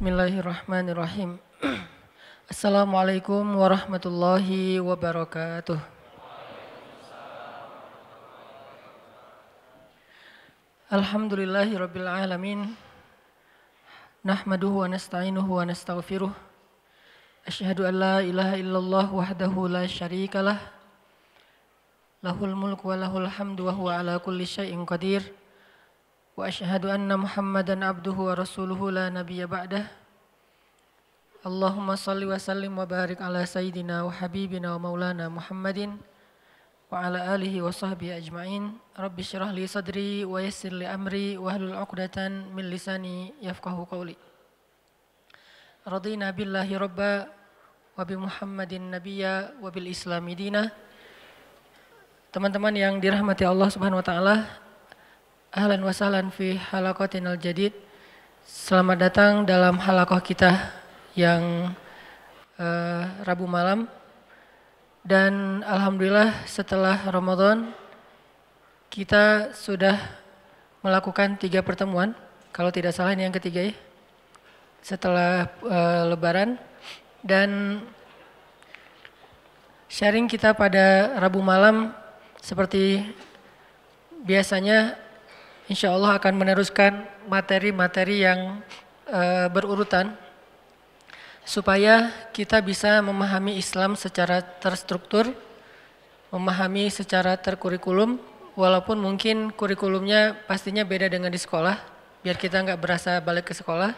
Bismillahirrahmanirrahim. Assalamualaikum warahmatullahi wabarakatuh. Alhamdulillahi rabbil alamin. Nahmaduhu wa nasta'inuhu wa nastaghfiruh. Asyhadu an la ilaha illallah wahdahu la syarikalah. Lahul mulku wa lahul hamdu wa huwa ala kulli syai'in qadir. Wa barik ala sayyidina wa habibina wa maulana Muhammadin wa ala alihi wa sahbihi ajma'in. Rabbi syrah li sadri wa yassir li amri wa hlul 'uqdatan min lisani yafqahu qawli. Radina billahi rabba wa bi Muhammadin nabiyya wa bil islami dina. Teman-teman yang dirahmati Allah Subhanahu wa taala, ahlan wa sahlan fi halaqatinal jadid. Selamat datang dalam halakoh kita yang uh, Rabu malam. Dan alhamdulillah setelah Ramadan kita sudah melakukan tiga pertemuan. Kalau tidak salah ini yang ketiga ya. Setelah uh, Lebaran. Dan sharing kita pada Rabu malam seperti biasanya insya Allah akan meneruskan materi-materi yang uh, berurutan supaya kita bisa memahami Islam secara terstruktur, memahami secara terkurikulum, walaupun mungkin kurikulumnya pastinya beda dengan di sekolah, biar kita nggak berasa balik ke sekolah.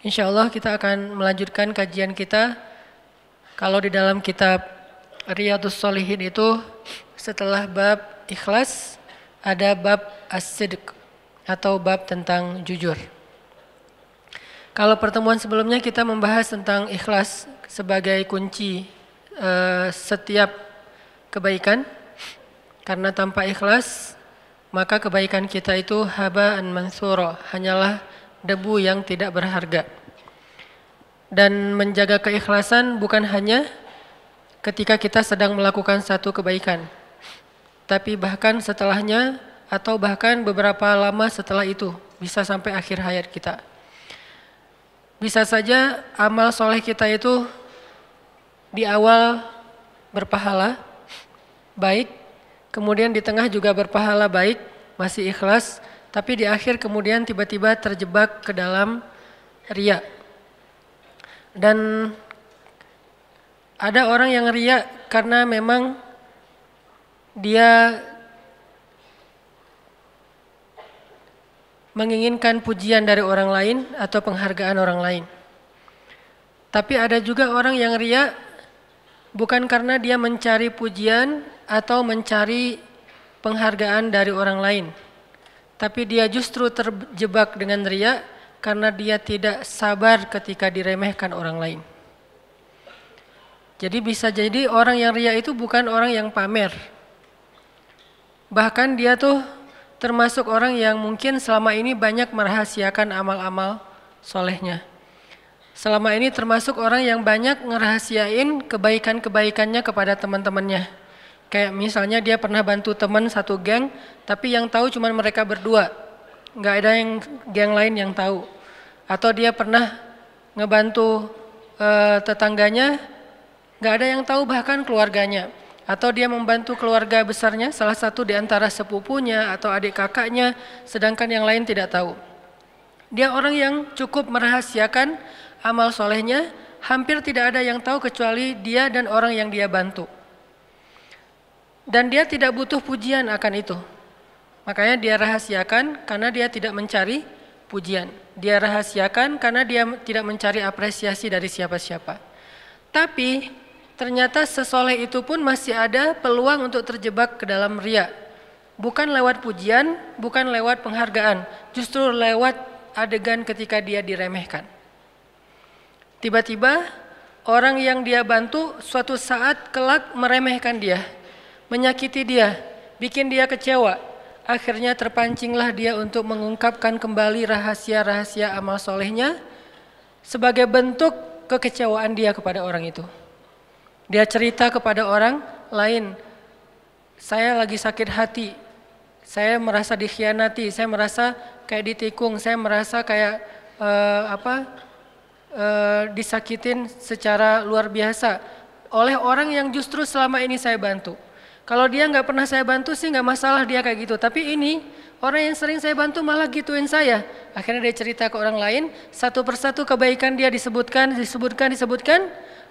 Insya Allah kita akan melanjutkan kajian kita. Kalau di dalam kitab Riyadus Solihin itu setelah bab ikhlas ada bab as atau bab tentang jujur. Kalau pertemuan sebelumnya kita membahas tentang ikhlas sebagai kunci uh, setiap kebaikan. Karena tanpa ikhlas maka kebaikan kita itu habaan mansuro, hanyalah debu yang tidak berharga. Dan menjaga keikhlasan bukan hanya ketika kita sedang melakukan satu kebaikan, tapi bahkan setelahnya atau bahkan beberapa lama setelah itu, bisa sampai akhir hayat kita. Bisa saja amal soleh kita itu di awal berpahala baik, kemudian di tengah juga berpahala baik, masih ikhlas, tapi di akhir kemudian tiba-tiba terjebak ke dalam ria. Dan ada orang yang ria karena memang dia menginginkan pujian dari orang lain atau penghargaan orang lain. Tapi ada juga orang yang ria bukan karena dia mencari pujian atau mencari penghargaan dari orang lain. Tapi dia justru terjebak dengan ria karena dia tidak sabar ketika diremehkan orang lain. Jadi bisa jadi orang yang ria itu bukan orang yang pamer. Bahkan dia tuh termasuk orang yang mungkin selama ini banyak merahasiakan amal-amal solehnya. Selama ini termasuk orang yang banyak ngerahasiain kebaikan-kebaikannya kepada teman-temannya. Kayak misalnya dia pernah bantu teman satu geng, tapi yang tahu cuma mereka berdua nggak ada yang geng lain yang tahu. Atau dia pernah ngebantu uh, tetangganya, nggak ada yang tahu bahkan keluarganya. Atau dia membantu keluarga besarnya, salah satu di antara sepupunya atau adik kakaknya, sedangkan yang lain tidak tahu. Dia orang yang cukup merahasiakan amal solehnya, hampir tidak ada yang tahu kecuali dia dan orang yang dia bantu. Dan dia tidak butuh pujian akan itu. Makanya dia rahasiakan karena dia tidak mencari pujian. Dia rahasiakan karena dia tidak mencari apresiasi dari siapa-siapa. Tapi ternyata sesoleh itu pun masih ada peluang untuk terjebak ke dalam ria. Bukan lewat pujian, bukan lewat penghargaan, justru lewat adegan ketika dia diremehkan. Tiba-tiba orang yang dia bantu suatu saat kelak meremehkan dia, menyakiti dia, bikin dia kecewa, Akhirnya terpancinglah dia untuk mengungkapkan kembali rahasia-rahasia amal solehnya sebagai bentuk kekecewaan dia kepada orang itu. Dia cerita kepada orang lain, saya lagi sakit hati, saya merasa dikhianati, saya merasa kayak ditikung, saya merasa kayak uh, apa uh, disakitin secara luar biasa oleh orang yang justru selama ini saya bantu. Kalau dia nggak pernah saya bantu sih nggak masalah dia kayak gitu. Tapi ini orang yang sering saya bantu malah gituin saya. Akhirnya dia cerita ke orang lain, satu persatu kebaikan dia disebutkan, disebutkan, disebutkan,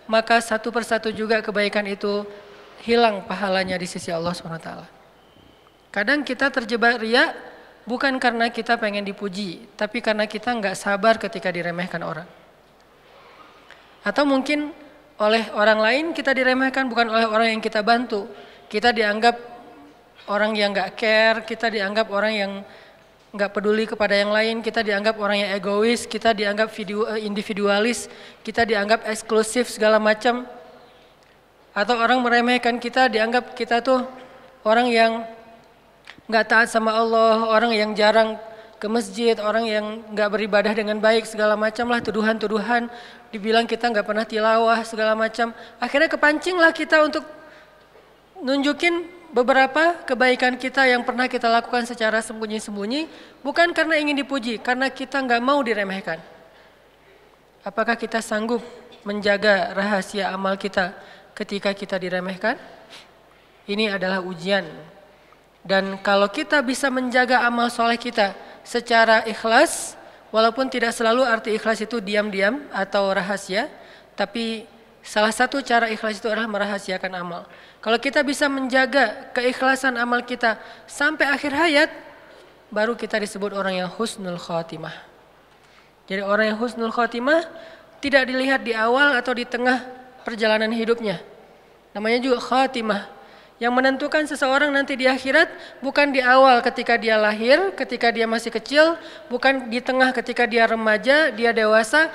maka satu persatu juga kebaikan itu hilang pahalanya di sisi Allah SWT. Kadang kita terjebak ria bukan karena kita pengen dipuji, tapi karena kita nggak sabar ketika diremehkan orang. Atau mungkin oleh orang lain kita diremehkan bukan oleh orang yang kita bantu kita dianggap orang yang nggak care, kita dianggap orang yang nggak peduli kepada yang lain, kita dianggap orang yang egois, kita dianggap eh, individualis, kita dianggap eksklusif segala macam. Atau orang meremehkan kita, dianggap kita tuh orang yang nggak taat sama Allah, orang yang jarang ke masjid, orang yang nggak beribadah dengan baik segala macam lah tuduhan-tuduhan, dibilang kita nggak pernah tilawah segala macam. Akhirnya kepancinglah kita untuk nunjukin beberapa kebaikan kita yang pernah kita lakukan secara sembunyi-sembunyi bukan karena ingin dipuji, karena kita nggak mau diremehkan. Apakah kita sanggup menjaga rahasia amal kita ketika kita diremehkan? Ini adalah ujian. Dan kalau kita bisa menjaga amal soleh kita secara ikhlas, walaupun tidak selalu arti ikhlas itu diam-diam atau rahasia, tapi Salah satu cara ikhlas itu adalah merahasiakan amal. Kalau kita bisa menjaga keikhlasan amal kita sampai akhir hayat, baru kita disebut orang yang husnul khotimah. Jadi orang yang husnul khotimah tidak dilihat di awal atau di tengah perjalanan hidupnya. Namanya juga khotimah. Yang menentukan seseorang nanti di akhirat bukan di awal ketika dia lahir, ketika dia masih kecil, bukan di tengah ketika dia remaja, dia dewasa,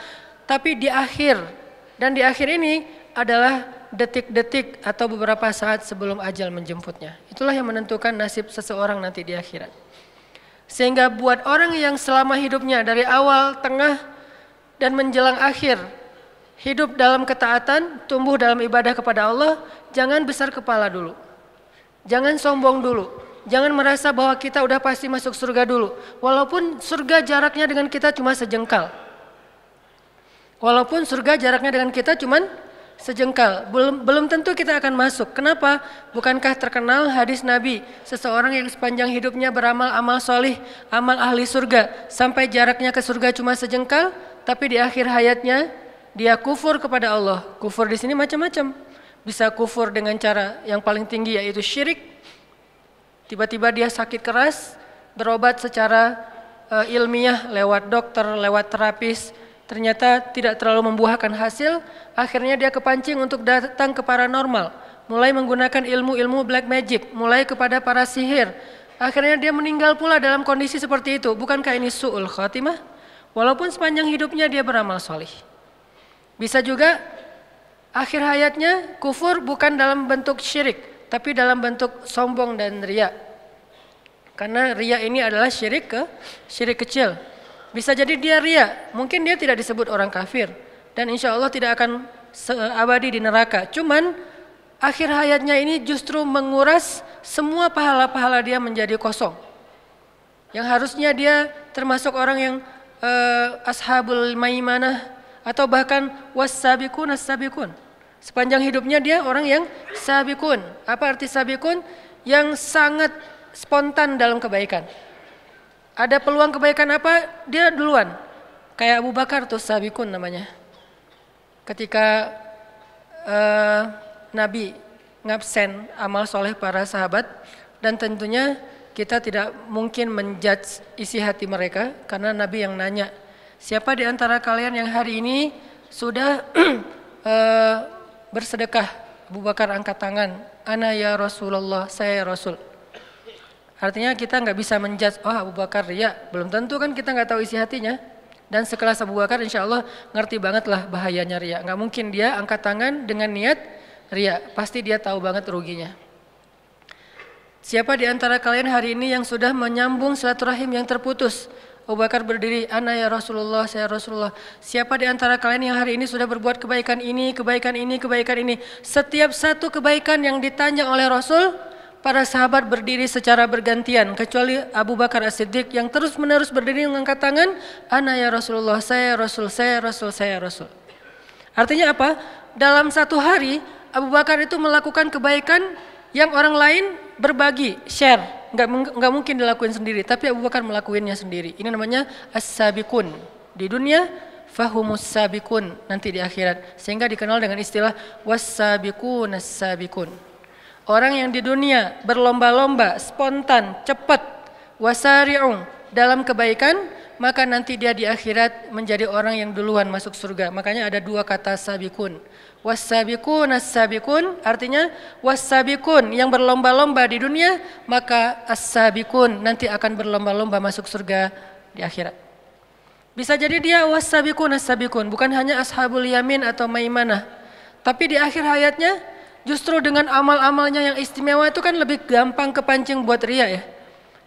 tapi di akhir dan di akhir ini adalah detik-detik atau beberapa saat sebelum ajal menjemputnya. Itulah yang menentukan nasib seseorang nanti di akhirat. Sehingga buat orang yang selama hidupnya dari awal, tengah, dan menjelang akhir hidup dalam ketaatan, tumbuh dalam ibadah kepada Allah, jangan besar kepala dulu. Jangan sombong dulu. Jangan merasa bahwa kita udah pasti masuk surga dulu. Walaupun surga jaraknya dengan kita cuma sejengkal. Walaupun surga jaraknya dengan kita cuman sejengkal, belum belum tentu kita akan masuk. Kenapa? Bukankah terkenal hadis Nabi, seseorang yang sepanjang hidupnya beramal amal solih, amal ahli surga, sampai jaraknya ke surga cuma sejengkal, tapi di akhir hayatnya dia kufur kepada Allah. Kufur di sini macam-macam. Bisa kufur dengan cara yang paling tinggi yaitu syirik. Tiba-tiba dia sakit keras, berobat secara uh, ilmiah lewat dokter, lewat terapis, ternyata tidak terlalu membuahkan hasil, akhirnya dia kepancing untuk datang ke paranormal, mulai menggunakan ilmu-ilmu black magic, mulai kepada para sihir. Akhirnya dia meninggal pula dalam kondisi seperti itu. Bukankah ini su'ul khatimah? Walaupun sepanjang hidupnya dia beramal solih. Bisa juga akhir hayatnya kufur bukan dalam bentuk syirik, tapi dalam bentuk sombong dan ria. Karena ria ini adalah syirik ke syirik kecil. Bisa jadi dia ria, mungkin dia tidak disebut orang kafir dan insya Allah tidak akan abadi di neraka. Cuman akhir hayatnya ini justru menguras semua pahala-pahala dia menjadi kosong. Yang harusnya dia termasuk orang yang uh, ashabul maimanah atau bahkan wasabikun as-sabikun. Sepanjang hidupnya dia orang yang sabikun. Apa arti sabikun? Yang sangat spontan dalam kebaikan. Ada peluang kebaikan apa? Dia duluan. Kayak Abu Bakar tuh sabikun namanya. Ketika uh, Nabi ngabsen amal soleh para sahabat dan tentunya kita tidak mungkin menjudge isi hati mereka karena Nabi yang nanya siapa di antara kalian yang hari ini sudah uh, bersedekah Abu Bakar angkat tangan ana ya Rasulullah saya ya Rasul Artinya kita nggak bisa menjudge, oh Abu Bakar ya belum tentu kan kita nggak tahu isi hatinya. Dan sekelas Abu Bakar insya Allah ngerti banget lah bahayanya ria. Nggak mungkin dia angkat tangan dengan niat ria, pasti dia tahu banget ruginya. Siapa di antara kalian hari ini yang sudah menyambung silaturahim yang terputus? Abu Bakar berdiri, Ana ya Rasulullah, saya Rasulullah. Siapa di antara kalian yang hari ini sudah berbuat kebaikan ini, kebaikan ini, kebaikan ini. Setiap satu kebaikan yang ditanya oleh Rasul, para sahabat berdiri secara bergantian kecuali Abu Bakar As-Siddiq yang terus-menerus berdiri mengangkat tangan, "Ana ya Rasulullah, saya Rasul, saya Rasul, saya Rasul." Artinya apa? Dalam satu hari Abu Bakar itu melakukan kebaikan yang orang lain berbagi, share, nggak nggak mungkin dilakuin sendiri, tapi Abu Bakar melakukannya sendiri. Ini namanya as-sabiqun. Di dunia fahumus sabikun nanti di akhirat sehingga dikenal dengan istilah was-sabiqun as-sabiqun. Orang yang di dunia berlomba-lomba, spontan, cepat, wasari'ung dalam kebaikan, maka nanti dia di akhirat menjadi orang yang duluan masuk surga. Makanya ada dua kata sabikun. Wasabikun as-sabikun artinya wasabikun yang berlomba-lomba di dunia, maka as-sabikun nanti akan berlomba-lomba masuk surga di akhirat. Bisa jadi dia wasabikun as-sabikun, bukan hanya ashabul yamin atau maimanah. Tapi di akhir hayatnya Justru dengan amal-amalnya yang istimewa itu kan lebih gampang kepancing buat ria ya.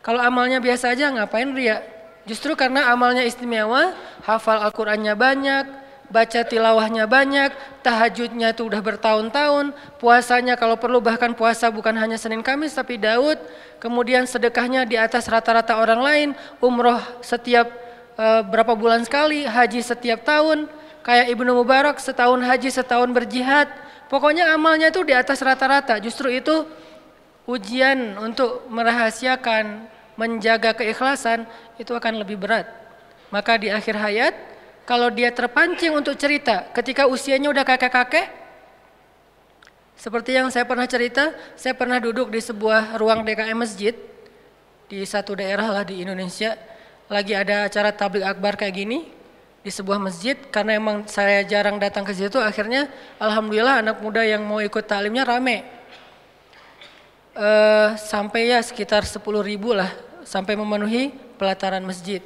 Kalau amalnya biasa aja ngapain ria? Justru karena amalnya istimewa, hafal Al-Qur'annya banyak, baca tilawahnya banyak, tahajudnya itu udah bertahun-tahun, puasanya kalau perlu bahkan puasa bukan hanya Senin Kamis tapi Daud, kemudian sedekahnya di atas rata-rata orang lain, umroh setiap e, berapa bulan sekali, haji setiap tahun, kayak Ibnu Mubarak setahun haji setahun berjihad, Pokoknya amalnya itu di atas rata-rata. Justru itu ujian untuk merahasiakan, menjaga keikhlasan itu akan lebih berat. Maka di akhir hayat, kalau dia terpancing untuk cerita ketika usianya udah kakek-kakek, seperti yang saya pernah cerita, saya pernah duduk di sebuah ruang DKM masjid di satu daerah lah di Indonesia. Lagi ada acara tablik akbar kayak gini, di sebuah masjid karena emang saya jarang datang ke situ akhirnya alhamdulillah anak muda yang mau ikut taklimnya rame. Uh, sampai ya sekitar 10 ribu lah sampai memenuhi pelataran masjid.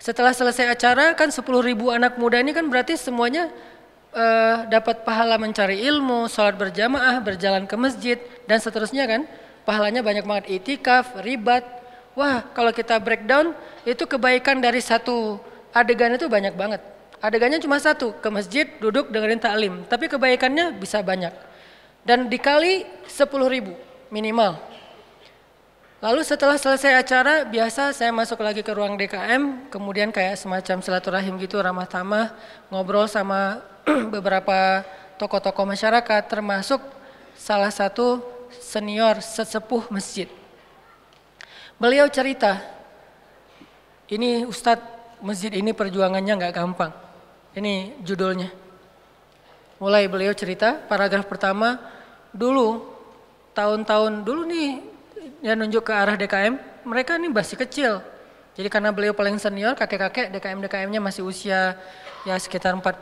Setelah selesai acara kan 10 ribu anak muda ini kan berarti semuanya uh, dapat pahala mencari ilmu, sholat berjamaah, berjalan ke masjid dan seterusnya kan. Pahalanya banyak banget itikaf, ribat. Wah kalau kita breakdown itu kebaikan dari satu adegan itu banyak banget. Adegannya cuma satu, ke masjid, duduk, dengerin taklim. Tapi kebaikannya bisa banyak. Dan dikali 10 ribu minimal. Lalu setelah selesai acara, biasa saya masuk lagi ke ruang DKM, kemudian kayak semacam silaturahim gitu, ramah tamah, ngobrol sama beberapa tokoh-tokoh masyarakat, termasuk salah satu senior sesepuh masjid. Beliau cerita, ini Ustadz masjid ini perjuangannya nggak gampang. Ini judulnya. Mulai beliau cerita, paragraf pertama, dulu, tahun-tahun dulu nih, yang nunjuk ke arah DKM, mereka ini masih kecil. Jadi karena beliau paling senior, kakek-kakek DKM-DKM-nya masih usia ya sekitar 40,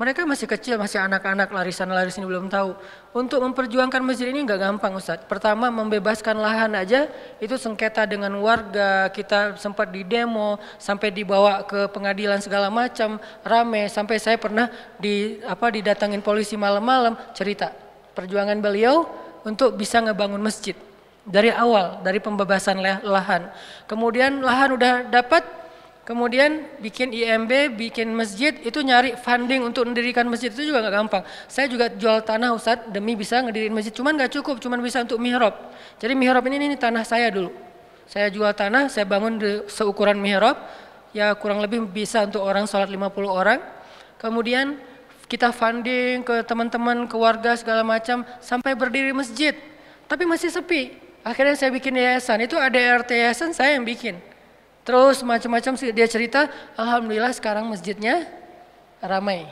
mereka masih kecil, masih anak-anak, larisan-larisan belum tahu. Untuk memperjuangkan masjid ini nggak gampang Ustadz. Pertama membebaskan lahan aja itu sengketa dengan warga, kita sempat di demo, sampai dibawa ke pengadilan segala macam, rame, sampai saya pernah di apa didatangin polisi malam-malam cerita perjuangan beliau untuk bisa ngebangun masjid dari awal dari pembebasan lahan. Kemudian lahan udah dapat Kemudian bikin IMB, bikin masjid, itu nyari funding untuk mendirikan masjid itu juga nggak gampang. Saya juga jual tanah Ustadz demi bisa ngedirin masjid, cuman nggak cukup, cuman bisa untuk mihrab. Jadi mihrab ini, ini tanah saya dulu. Saya jual tanah, saya bangun di seukuran mihrab, ya kurang lebih bisa untuk orang sholat 50 orang. Kemudian kita funding ke teman-teman, ke warga segala macam, sampai berdiri masjid. Tapi masih sepi. Akhirnya saya bikin yayasan, itu ada RT yayasan saya yang bikin. Terus macam-macam dia cerita, alhamdulillah sekarang masjidnya ramai.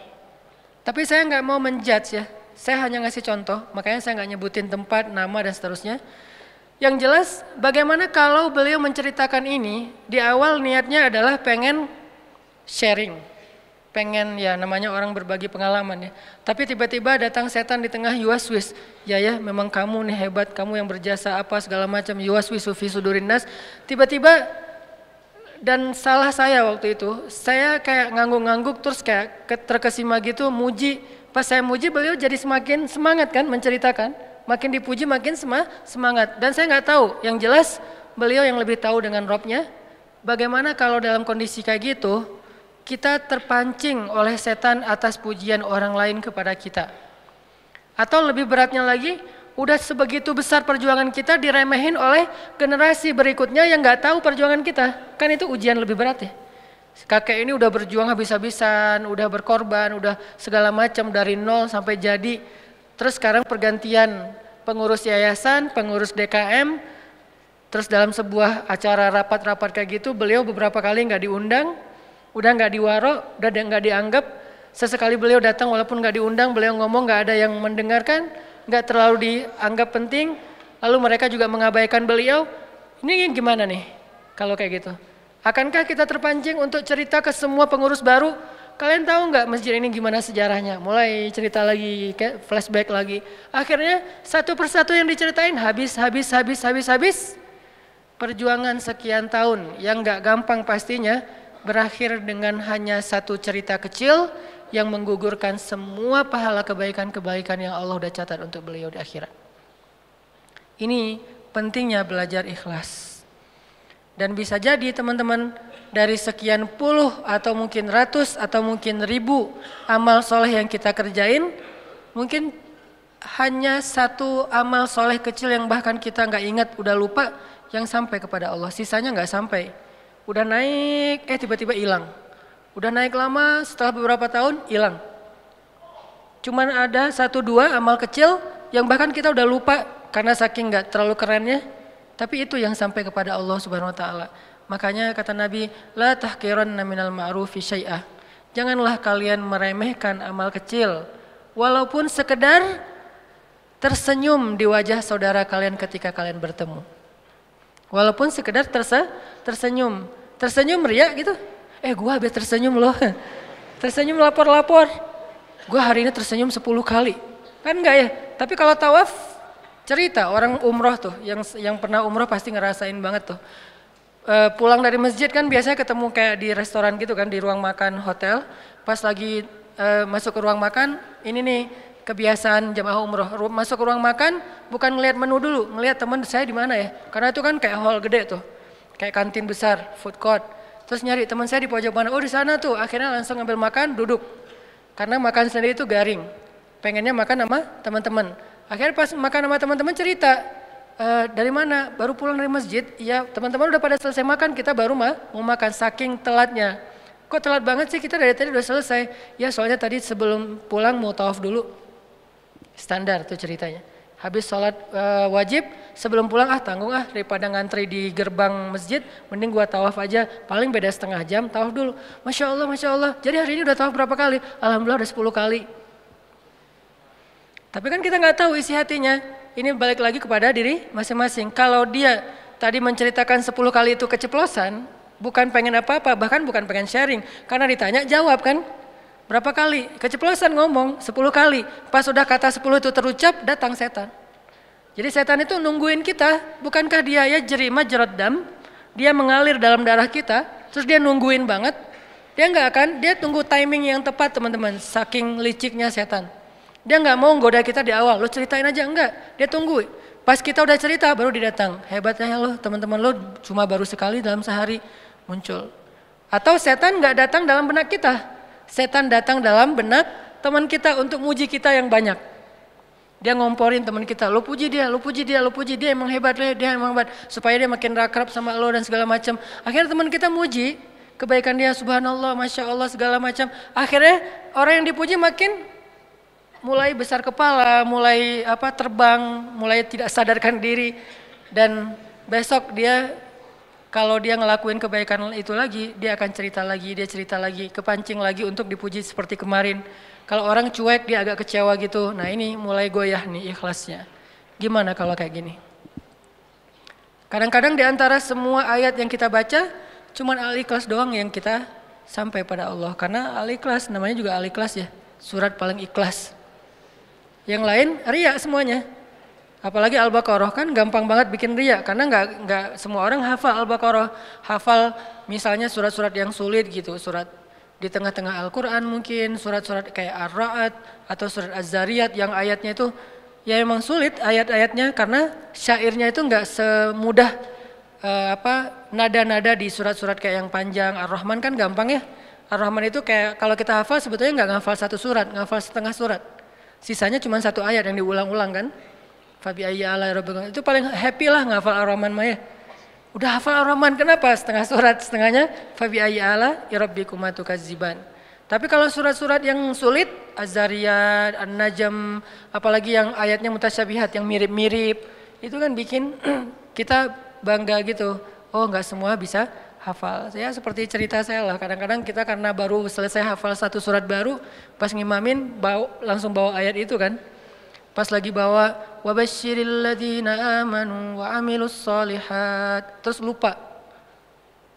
Tapi saya nggak mau menjudge ya, saya hanya ngasih contoh, makanya saya nggak nyebutin tempat, nama dan seterusnya. Yang jelas, bagaimana kalau beliau menceritakan ini, di awal niatnya adalah pengen sharing, pengen ya namanya orang berbagi pengalaman ya. Tapi tiba-tiba datang setan di tengah yuaswis, ya ya memang kamu nih hebat, kamu yang berjasa apa segala macam yuaswis sufi sudurin nas. Tiba-tiba dan salah saya waktu itu, saya kayak ngangguk-ngangguk terus kayak terkesima gitu muji. Pas saya muji beliau jadi semakin semangat kan menceritakan. Makin dipuji makin semangat. Dan saya nggak tahu, yang jelas beliau yang lebih tahu dengan robnya. Bagaimana kalau dalam kondisi kayak gitu, kita terpancing oleh setan atas pujian orang lain kepada kita. Atau lebih beratnya lagi, Udah sebegitu besar perjuangan kita diremehin oleh generasi berikutnya yang nggak tahu perjuangan kita. Kan itu ujian lebih berat ya. Kakek ini udah berjuang habis-habisan, udah berkorban, udah segala macam dari nol sampai jadi. Terus sekarang pergantian pengurus yayasan, pengurus DKM, terus dalam sebuah acara rapat-rapat kayak gitu, beliau beberapa kali nggak diundang, udah nggak diwaro, udah nggak dianggap. Sesekali beliau datang walaupun nggak diundang, beliau ngomong nggak ada yang mendengarkan nggak terlalu dianggap penting, lalu mereka juga mengabaikan beliau. Ini gimana nih kalau kayak gitu? Akankah kita terpancing untuk cerita ke semua pengurus baru? Kalian tahu nggak masjid ini gimana sejarahnya? Mulai cerita lagi, flashback lagi. Akhirnya satu persatu yang diceritain habis, habis, habis, habis, habis. Perjuangan sekian tahun yang nggak gampang pastinya berakhir dengan hanya satu cerita kecil yang menggugurkan semua pahala kebaikan-kebaikan yang Allah sudah catat untuk beliau di akhirat. Ini pentingnya belajar ikhlas. Dan bisa jadi teman-teman dari sekian puluh atau mungkin ratus atau mungkin ribu amal soleh yang kita kerjain, mungkin hanya satu amal soleh kecil yang bahkan kita nggak ingat, udah lupa, yang sampai kepada Allah. Sisanya nggak sampai. Udah naik, eh tiba-tiba hilang. Udah naik lama, setelah beberapa tahun hilang. Cuman ada satu dua amal kecil yang bahkan kita udah lupa karena saking nggak terlalu kerennya. Tapi itu yang sampai kepada Allah Subhanahu wa taala. Makanya kata Nabi, la tahkiranna minal ma'rufi syai'ah. Janganlah kalian meremehkan amal kecil walaupun sekedar tersenyum di wajah saudara kalian ketika kalian bertemu. Walaupun sekedar terse tersenyum. Tersenyum ria gitu eh gue habis tersenyum loh. tersenyum lapor-lapor. Gue hari ini tersenyum 10 kali. Kan enggak ya? Tapi kalau tawaf cerita orang umroh tuh yang yang pernah umroh pasti ngerasain banget tuh. E, pulang dari masjid kan biasanya ketemu kayak di restoran gitu kan di ruang makan hotel. Pas lagi e, masuk ke ruang makan, ini nih kebiasaan jamaah umroh masuk ke ruang makan bukan ngelihat menu dulu, ngelihat teman saya di mana ya. Karena itu kan kayak hall gede tuh, kayak kantin besar, food court. Terus nyari teman saya di pojok mana, oh di sana tuh. Akhirnya langsung ngambil makan, duduk. Karena makan sendiri itu garing. Pengennya makan sama teman-teman. Akhirnya pas makan sama teman-teman cerita, e, dari mana? Baru pulang dari masjid. Ya teman-teman udah pada selesai makan, kita baru mah mau makan saking telatnya. Kok telat banget sih kita dari tadi udah selesai? Ya soalnya tadi sebelum pulang mau tawaf dulu. Standar tuh ceritanya. Habis sholat uh, wajib sebelum pulang ah tanggung ah daripada ngantri di gerbang masjid mending gua tawaf aja. Paling beda setengah jam tawaf dulu. Masya Allah masya Allah. Jadi hari ini udah tawaf berapa kali? Alhamdulillah udah 10 kali. Tapi kan kita nggak tahu isi hatinya. Ini balik lagi kepada diri masing-masing. Kalau dia tadi menceritakan 10 kali itu keceplosan bukan pengen apa-apa bahkan bukan pengen sharing. Karena ditanya jawab kan Berapa kali? Keceplosan ngomong 10 kali. Pas sudah kata 10 itu terucap, datang setan. Jadi setan itu nungguin kita, bukankah dia ya jerima jerot dam? Dia mengalir dalam darah kita, terus dia nungguin banget. Dia nggak akan, dia tunggu timing yang tepat teman-teman, saking liciknya setan. Dia nggak mau goda kita di awal, lo ceritain aja enggak, dia tunggu. Pas kita udah cerita baru dia datang. Hebatnya lo teman-teman lo cuma baru sekali dalam sehari muncul. Atau setan nggak datang dalam benak kita, setan datang dalam benak teman kita untuk muji kita yang banyak. Dia ngomporin teman kita, lo puji dia, lo puji dia, lo puji dia emang hebat, dia emang hebat. Supaya dia makin rakrab sama lo dan segala macam. Akhirnya teman kita muji kebaikan dia, subhanallah, masya Allah segala macam. Akhirnya orang yang dipuji makin mulai besar kepala, mulai apa terbang, mulai tidak sadarkan diri dan besok dia kalau dia ngelakuin kebaikan itu lagi, dia akan cerita lagi, dia cerita lagi, kepancing lagi untuk dipuji seperti kemarin. Kalau orang cuek, dia agak kecewa gitu. Nah ini mulai goyah nih ikhlasnya. Gimana kalau kayak gini? Kadang-kadang di antara semua ayat yang kita baca, cuman al-ikhlas doang yang kita sampai pada Allah. Karena al-ikhlas, namanya juga al-ikhlas ya. Surat paling ikhlas. Yang lain ria semuanya. Apalagi Al-Baqarah kan gampang banget bikin ria karena nggak nggak semua orang hafal Al-Baqarah, hafal misalnya surat-surat yang sulit gitu, surat di tengah-tengah Al-Qur'an mungkin, surat-surat kayak Ar-Ra'd atau surat Az-Zariyat yang ayatnya itu ya emang sulit ayat-ayatnya karena syairnya itu nggak semudah uh, apa nada-nada di surat-surat kayak yang panjang. Ar-Rahman kan gampang ya. Ar-Rahman itu kayak kalau kita hafal sebetulnya nggak ngafal satu surat, ngafal setengah surat. Sisanya cuma satu ayat yang diulang-ulang kan. Fabi ala rabbikum. Itu paling happy lah ngafal Ar-Rahman mah ya. Udah hafal Ar-Rahman kenapa? Setengah surat, setengahnya Fabi ala rabbikum tukadziban. Tapi kalau surat-surat yang sulit, Az-Zariyat, An-Najm, apalagi yang ayatnya mutasyabihat yang mirip-mirip, itu kan bikin kita bangga gitu. Oh, nggak semua bisa hafal. Saya seperti cerita saya lah. Kadang-kadang kita karena baru selesai hafal satu surat baru, pas ngimamin bawa, langsung bawa ayat itu kan. Pas lagi bawa wabasyiril ladzina amanu wa amilus solihat. Terus lupa.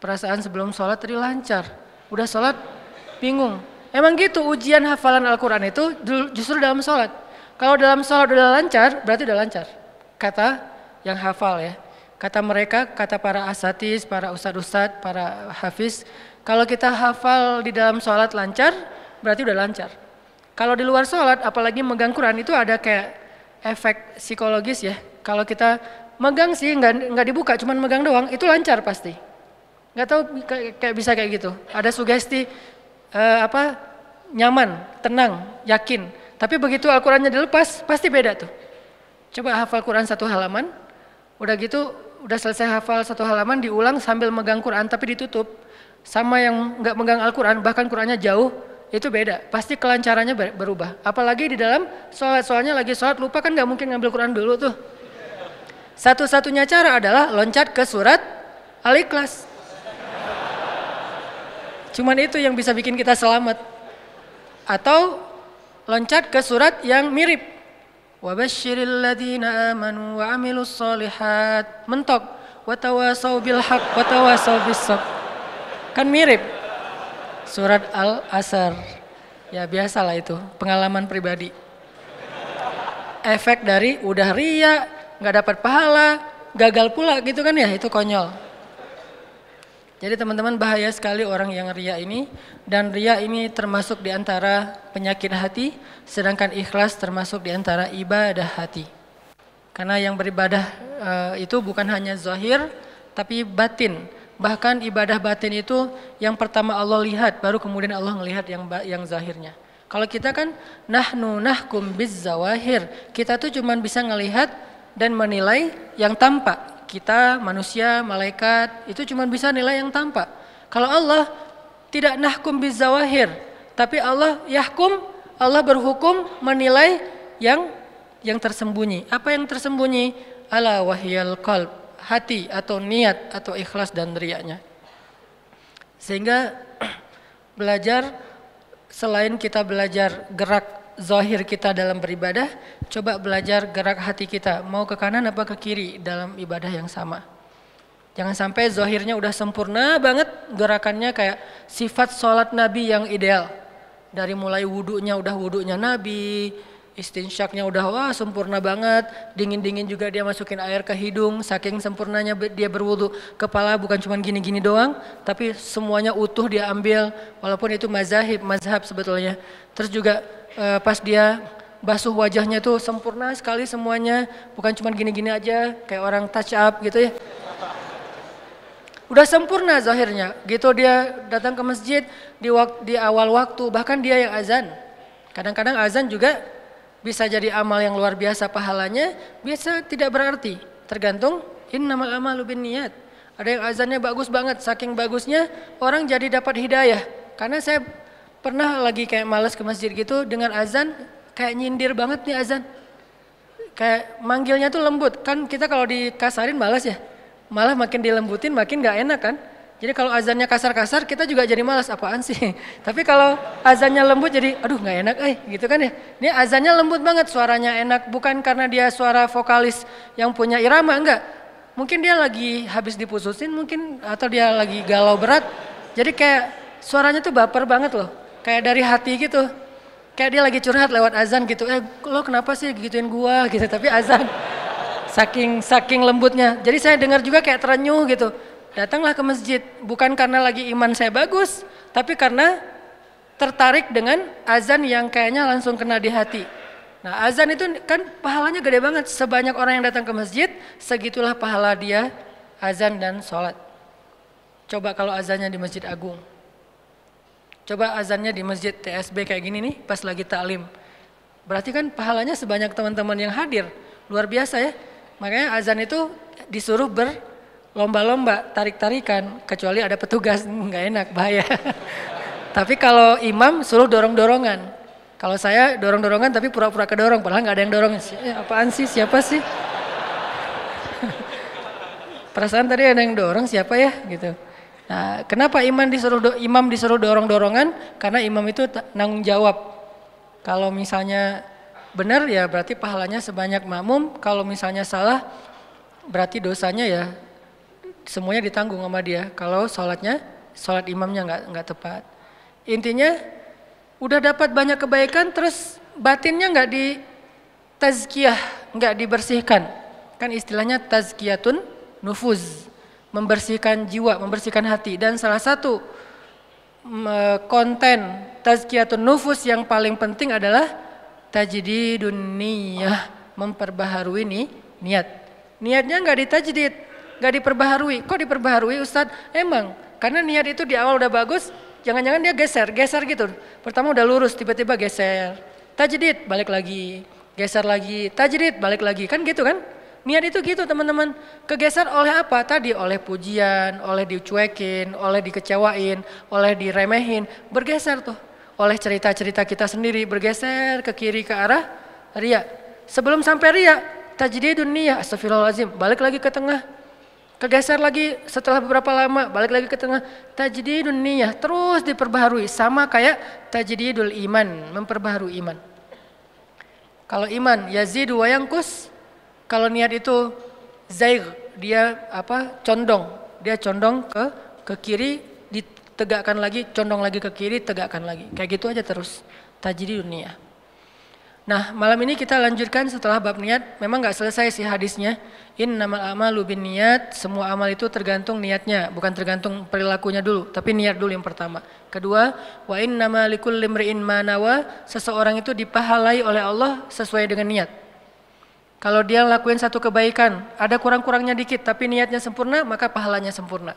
Perasaan sebelum sholat tadi lancar. Udah sholat bingung. Emang gitu ujian hafalan Al-Quran itu justru dalam sholat. Kalau dalam sholat udah lancar, berarti udah lancar. Kata yang hafal ya. Kata mereka, kata para asatis, para ustad-ustad, para hafiz. Kalau kita hafal di dalam sholat lancar, berarti udah lancar. Kalau di luar sholat, apalagi megang Quran itu ada kayak efek psikologis ya. Kalau kita megang sih nggak nggak dibuka, cuman megang doang, itu lancar pasti. Nggak tahu kayak, bisa kayak gitu. Ada sugesti uh, apa nyaman, tenang, yakin. Tapi begitu Al-Qurannya dilepas, pasti beda tuh. Coba hafal Quran satu halaman, udah gitu, udah selesai hafal satu halaman, diulang sambil megang Quran tapi ditutup. Sama yang nggak megang Al-Quran, bahkan Qurannya jauh, itu beda. Pasti kelancarannya berubah. Apalagi di dalam sholat, soalnya lagi sholat lupa kan nggak mungkin ngambil Quran dulu tuh. Satu-satunya cara adalah loncat ke surat Al-Ikhlas. Cuman itu yang bisa bikin kita selamat. Atau loncat ke surat yang mirip. Wabashiril ladina amanu wa amilus solihat. Mentok. Watawasau bil haq, watawasau bis Kan mirip. Surat Al-Asr. Ya biasalah itu, pengalaman pribadi. Efek dari udah ria, nggak dapat pahala, gagal pula gitu kan ya, itu konyol. Jadi teman-teman bahaya sekali orang yang ria ini dan ria ini termasuk di antara penyakit hati sedangkan ikhlas termasuk di antara ibadah hati. Karena yang beribadah uh, itu bukan hanya zahir tapi batin. Bahkan ibadah batin itu yang pertama Allah lihat baru kemudian Allah melihat yang yang zahirnya. Kalau kita kan nahnu nahkum biz zawahir. Kita tuh cuman bisa ngelihat dan menilai yang tampak kita, manusia, malaikat, itu cuma bisa nilai yang tampak. Kalau Allah tidak nahkum bizawahir, tapi Allah yahkum, Allah berhukum menilai yang yang tersembunyi. Apa yang tersembunyi? Ala wahyal qalb, hati atau niat atau ikhlas dan riaknya. Sehingga belajar selain kita belajar gerak zahir kita dalam beribadah, coba belajar gerak hati kita, mau ke kanan apa ke kiri dalam ibadah yang sama. Jangan sampai zahirnya udah sempurna banget, gerakannya kayak sifat sholat Nabi yang ideal. Dari mulai wudhunya udah wudhunya Nabi, istinsyaknya udah wah sempurna banget, dingin-dingin juga dia masukin air ke hidung, saking sempurnanya dia berwudhu, kepala bukan cuma gini-gini doang, tapi semuanya utuh dia ambil, walaupun itu mazhab, mazhab sebetulnya. Terus juga uh, pas dia basuh wajahnya tuh sempurna sekali semuanya, bukan cuma gini-gini aja kayak orang touch up gitu ya. Udah sempurna zahirnya, gitu dia datang ke masjid di di awal waktu, bahkan dia yang azan. Kadang-kadang azan juga bisa jadi amal yang luar biasa pahalanya, biasa tidak berarti. Tergantung innamal amalu bin niat. Ada yang azannya bagus banget, saking bagusnya orang jadi dapat hidayah. Karena saya Pernah lagi kayak males ke masjid gitu dengan azan kayak nyindir banget nih azan. Kayak manggilnya tuh lembut. Kan kita kalau dikasarin males ya. Malah makin dilembutin makin gak enak kan. Jadi kalau azannya kasar-kasar kita juga jadi malas apaan sih. Tapi kalau azannya lembut jadi aduh gak enak eh gitu kan ya. Ini azannya lembut banget suaranya enak bukan karena dia suara vokalis yang punya irama enggak. Mungkin dia lagi habis diputusin mungkin atau dia lagi galau berat. Jadi kayak suaranya tuh baper banget loh kayak dari hati gitu. Kayak dia lagi curhat lewat azan gitu. Eh lo kenapa sih gituin gua gitu. Tapi azan saking saking lembutnya. Jadi saya dengar juga kayak terenyuh gitu. Datanglah ke masjid bukan karena lagi iman saya bagus, tapi karena tertarik dengan azan yang kayaknya langsung kena di hati. Nah azan itu kan pahalanya gede banget. Sebanyak orang yang datang ke masjid, segitulah pahala dia azan dan sholat. Coba kalau azannya di Masjid Agung. Coba azannya di masjid TSB kayak gini nih pas lagi taklim. Berarti kan pahalanya sebanyak teman-teman yang hadir. luar biasa ya. Makanya azan itu disuruh berlomba-lomba, tarik-tarikan, kecuali ada petugas, nggak enak, bahaya. tapi kalau imam suruh dorong-dorongan. Kalau saya dorong-dorongan tapi pura-pura kedorong, padahal nggak ada yang dorong. Eh, apaan sih, siapa sih? Perasaan tadi ada yang dorong, siapa ya gitu. Nah, kenapa imam disuruh do, imam disuruh dorong-dorongan? Karena imam itu nanggung jawab. Kalau misalnya benar ya berarti pahalanya sebanyak makmum. Kalau misalnya salah berarti dosanya ya semuanya ditanggung sama dia. Kalau sholatnya, sholat imamnya nggak nggak tepat. Intinya udah dapat banyak kebaikan terus batinnya nggak di tazkiyah, nggak dibersihkan. Kan istilahnya tazkiyatun nufuz membersihkan jiwa, membersihkan hati. Dan salah satu konten tazkiyatun nufus yang paling penting adalah tajdidun niyah, memperbaharui nih niat. Niatnya nggak ditajdid, nggak diperbaharui. Kok diperbaharui Ustadz? Emang karena niat itu di awal udah bagus, jangan-jangan dia geser, geser gitu. Pertama udah lurus, tiba-tiba geser. Tajdid, balik lagi. Geser lagi, tajdid, balik lagi. Kan gitu kan? Niat itu gitu teman-teman. Kegeser oleh apa? Tadi oleh pujian, oleh dicuekin, oleh dikecewain, oleh diremehin. Bergeser tuh. Oleh cerita-cerita kita sendiri bergeser ke kiri ke arah ria. Sebelum sampai ria, tajdidun niyah, astagfirullahalazim. Balik lagi ke tengah. Kegeser lagi setelah beberapa lama, balik lagi ke tengah. Tajdidun niyah, terus diperbaharui. Sama kayak tajdidul iman, memperbaharui iman. Kalau iman yazidu wa yangkus, kalau niat itu zaig, dia apa? condong. Dia condong ke ke kiri, ditegakkan lagi, condong lagi ke kiri, tegakkan lagi. Kayak gitu aja terus. Tajdi dunia. Nah, malam ini kita lanjutkan setelah bab niat. Memang nggak selesai sih hadisnya. In nama amalu bin niat. Semua amal itu tergantung niatnya, bukan tergantung perilakunya dulu, tapi niat dulu yang pertama. Kedua, wa in nama likul limriin manawa. Seseorang itu dipahalai oleh Allah sesuai dengan niat. Kalau dia lakuin satu kebaikan, ada kurang-kurangnya dikit tapi niatnya sempurna, maka pahalanya sempurna.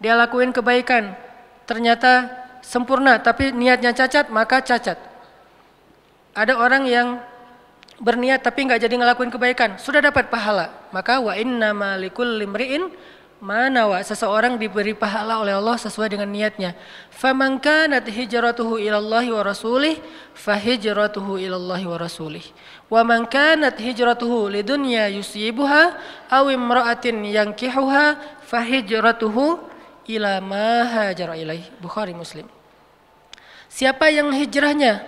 Dia lakuin kebaikan, ternyata sempurna tapi niatnya cacat, maka cacat. Ada orang yang berniat tapi nggak jadi ngelakuin kebaikan, sudah dapat pahala. Maka wa inna malikul limriin Mana wa seseorang diberi pahala oleh Allah sesuai dengan niatnya. Faman kanat hijratuhu ilallahi wa rasulih fahijratuhu ilallahi wa rasulih. Wa man hijratuhu lidunya yusibuha aw imra'atin yankihuha fahijratuhu ila ma hajara ilaih. Bukhari Muslim. Siapa yang hijrahnya